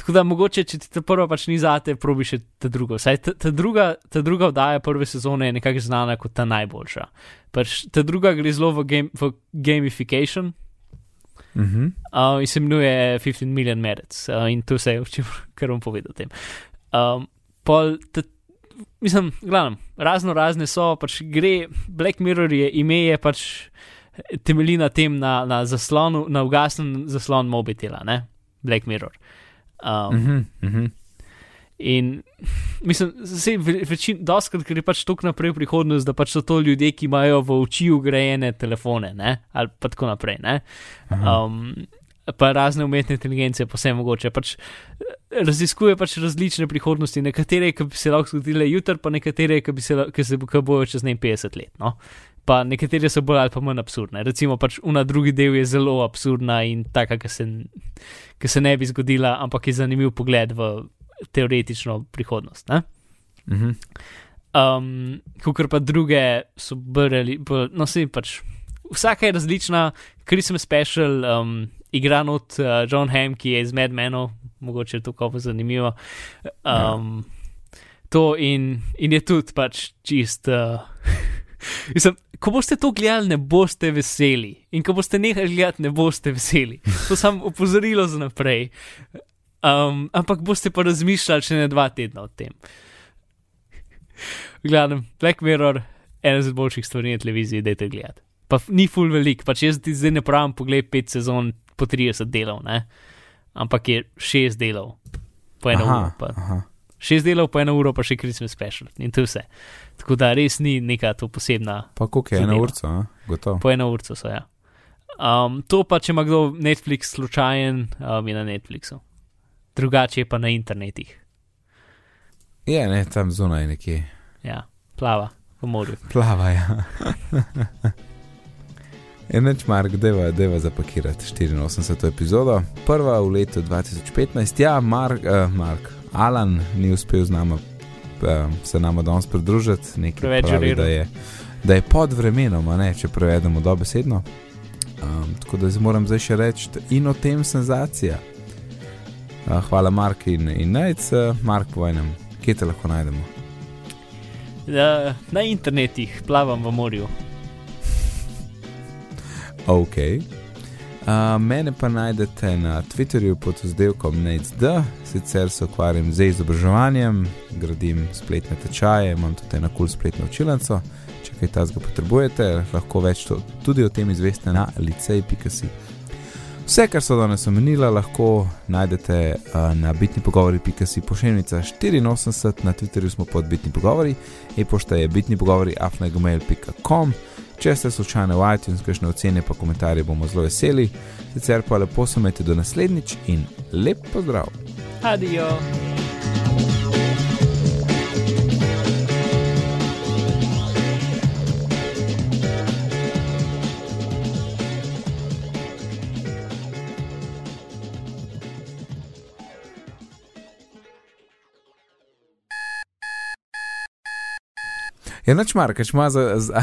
Tako da mogoče, če ti ta prva pač ni zate, probi še ta druga. Saj ta, ta, druga, ta druga oddaja prve sezone je nekako znana kot ta najboljša. Pač ta druga gre zelo v, game, v gamification Mhm. uh, in se imenuje 15 Million Merits. Uh, in to vse čem kar bom povedal o tem. Um, pol, mislim, glavno, razno razne so, pač gre, Black Mirror je ime, je pač temelji na tem, na, na zaslonu, na ugasnen zaslon mobitela, ne? Black Mirror. Um, Mhm. Mhm. In mislim, se večin, doskrat gre pač tako naprej v prihodnost, da pač so to ljudje, ki imajo v oči ugrajene telefone, ne? ali pa tako naprej. Ne? Um, pa razne umetne inteligence, pa vse mogoče. Pač, eh, raziskuje pač različne prihodnosti, nekatere, ki bi se lahko zgodile jutri, pa nekatere, ki, bi se, ki se ki bojo čez ne 50 let. No? Pa nekatere so bolj ali pa manj absurdne. Recimo, pač una drugi del je zelo absurdna in taka, ki se, ki se ne bi zgodila, ampak je zanimiv pogled v teoretično prihodnost. Ne? Mhm. Um, Kukor pa druge so brali, no se pač. Vsaka je različna, Christmas special, um, igra not uh, John Hamm, ki je iz Mad Menov, mogoče je to kako zanimivo. Um, To in, in je tudi pač čist. Uh, Mislim, ko boste to gledali, ne boste veseli. In ko boste nehali gledati, ne boste veseli. To sem opozorilo za naprej. Um, ampak boste pa razmišljali še ne dva tedna o tem. Gledam, Black Mirror, ena iz boljših stvari na televiziji, da je to gledati. Pa ni full velik, pač jaz ti zdaj ne pravim, pogled pet sezon po 30 delov, ne? ampak je šest delov po eno uro. Aha, Pa, aha. šest delov po eno uro, pa še Christmas special in to vse. Tako da res ni neka to posebna, Pa koliko je ena urca, a? gotovo. po eno urco so ja. Um, to pa, če ima kdo Netflix slučajen, um, je na Netflixu. Drugače je pa na internetih. Je, ne, tam zunaj nekje. Ja, plava v morju. Plava, ja. Enač, Mark, deva, deva zapakirati 84. epizodo, prva v letu 2015. Ja, Mark, uh, Mark Alan ni uspel z nama, uh, se nama danes pridružiti, nekaj Preveč pravi, da je, da je pod vremenom, a ne, če prevedemo dobesedno. Um, tako da moram zdaj še reči, in o tem senzacija. Hvala, Mark in, in Najc, Mark, povej nam, kje te lahko najdemo. Da, na internetih plavam v morju. Ok. Uh, mene pa najdete na Twitterju pod oddelkom NACD, sicer se ukvarjam z izobraževanjem, gradim spletne tečaje, imam tudi eno kul spletno učilnico. Če kaj tazga potrebujete, lahko več to, tudi o tem izveste na licej.si. Vse, kar so danes omenila, lahko najdete uh, na bitni pogovori.si pošiljnica 84, na Twitterju smo pod bitni pogovori, e-pošta je bitni pogovori afnagmail.com. Če ste slučajno v iTunes, kakšne ocene pa komentarje bomo zelo veseli, sicer pa lepo se imejte do naslednjič in lep pozdrav. Adijo! Je noč markač, ima za. za...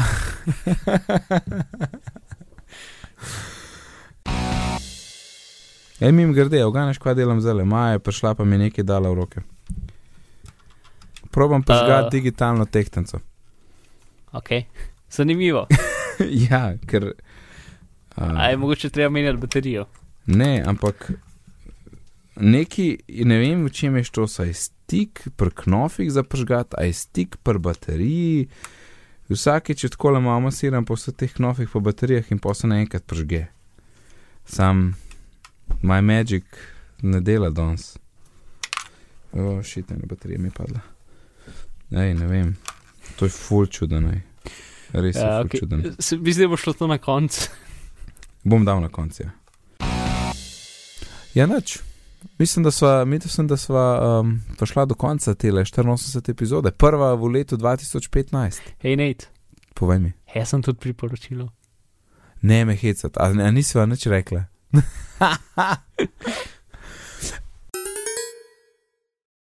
Ej, mim grede, oganeš, kaj delam zdaj, Maja je prišla pa mi nekaj dala v roke. Probam pa žgati Uh. uh. digitalno tehtenco. Ok, zanimivo. ja, ker. A je Uh, mogoče treba menjati baterijo? ne, ampak neki, ne vem, v čem je to, saj stik pri knofih za pržgat, aj stik pri bateriji. Vsakeč, če tako le imamo, siram po vseh teh knofih po baterijah in pa se naenkrat pržge. Sam, my magic ne dela danes. O, šit, ena baterija mi padla. Ej, ne vem, to je full čuden, ej. res je Ja, okay. čuden. Se- Mislim, da bo šlo to na koncu. Bom dal na koncu. Ja, ja nič. Mislim, da sva, mislim, da sva um, prišla do konca te 84 epizode, prva v letu 2015. Hej, Nate, Povej mi. jaz sem tudi priporočilo. Ne me hecati, a, a nisi va nič rekla.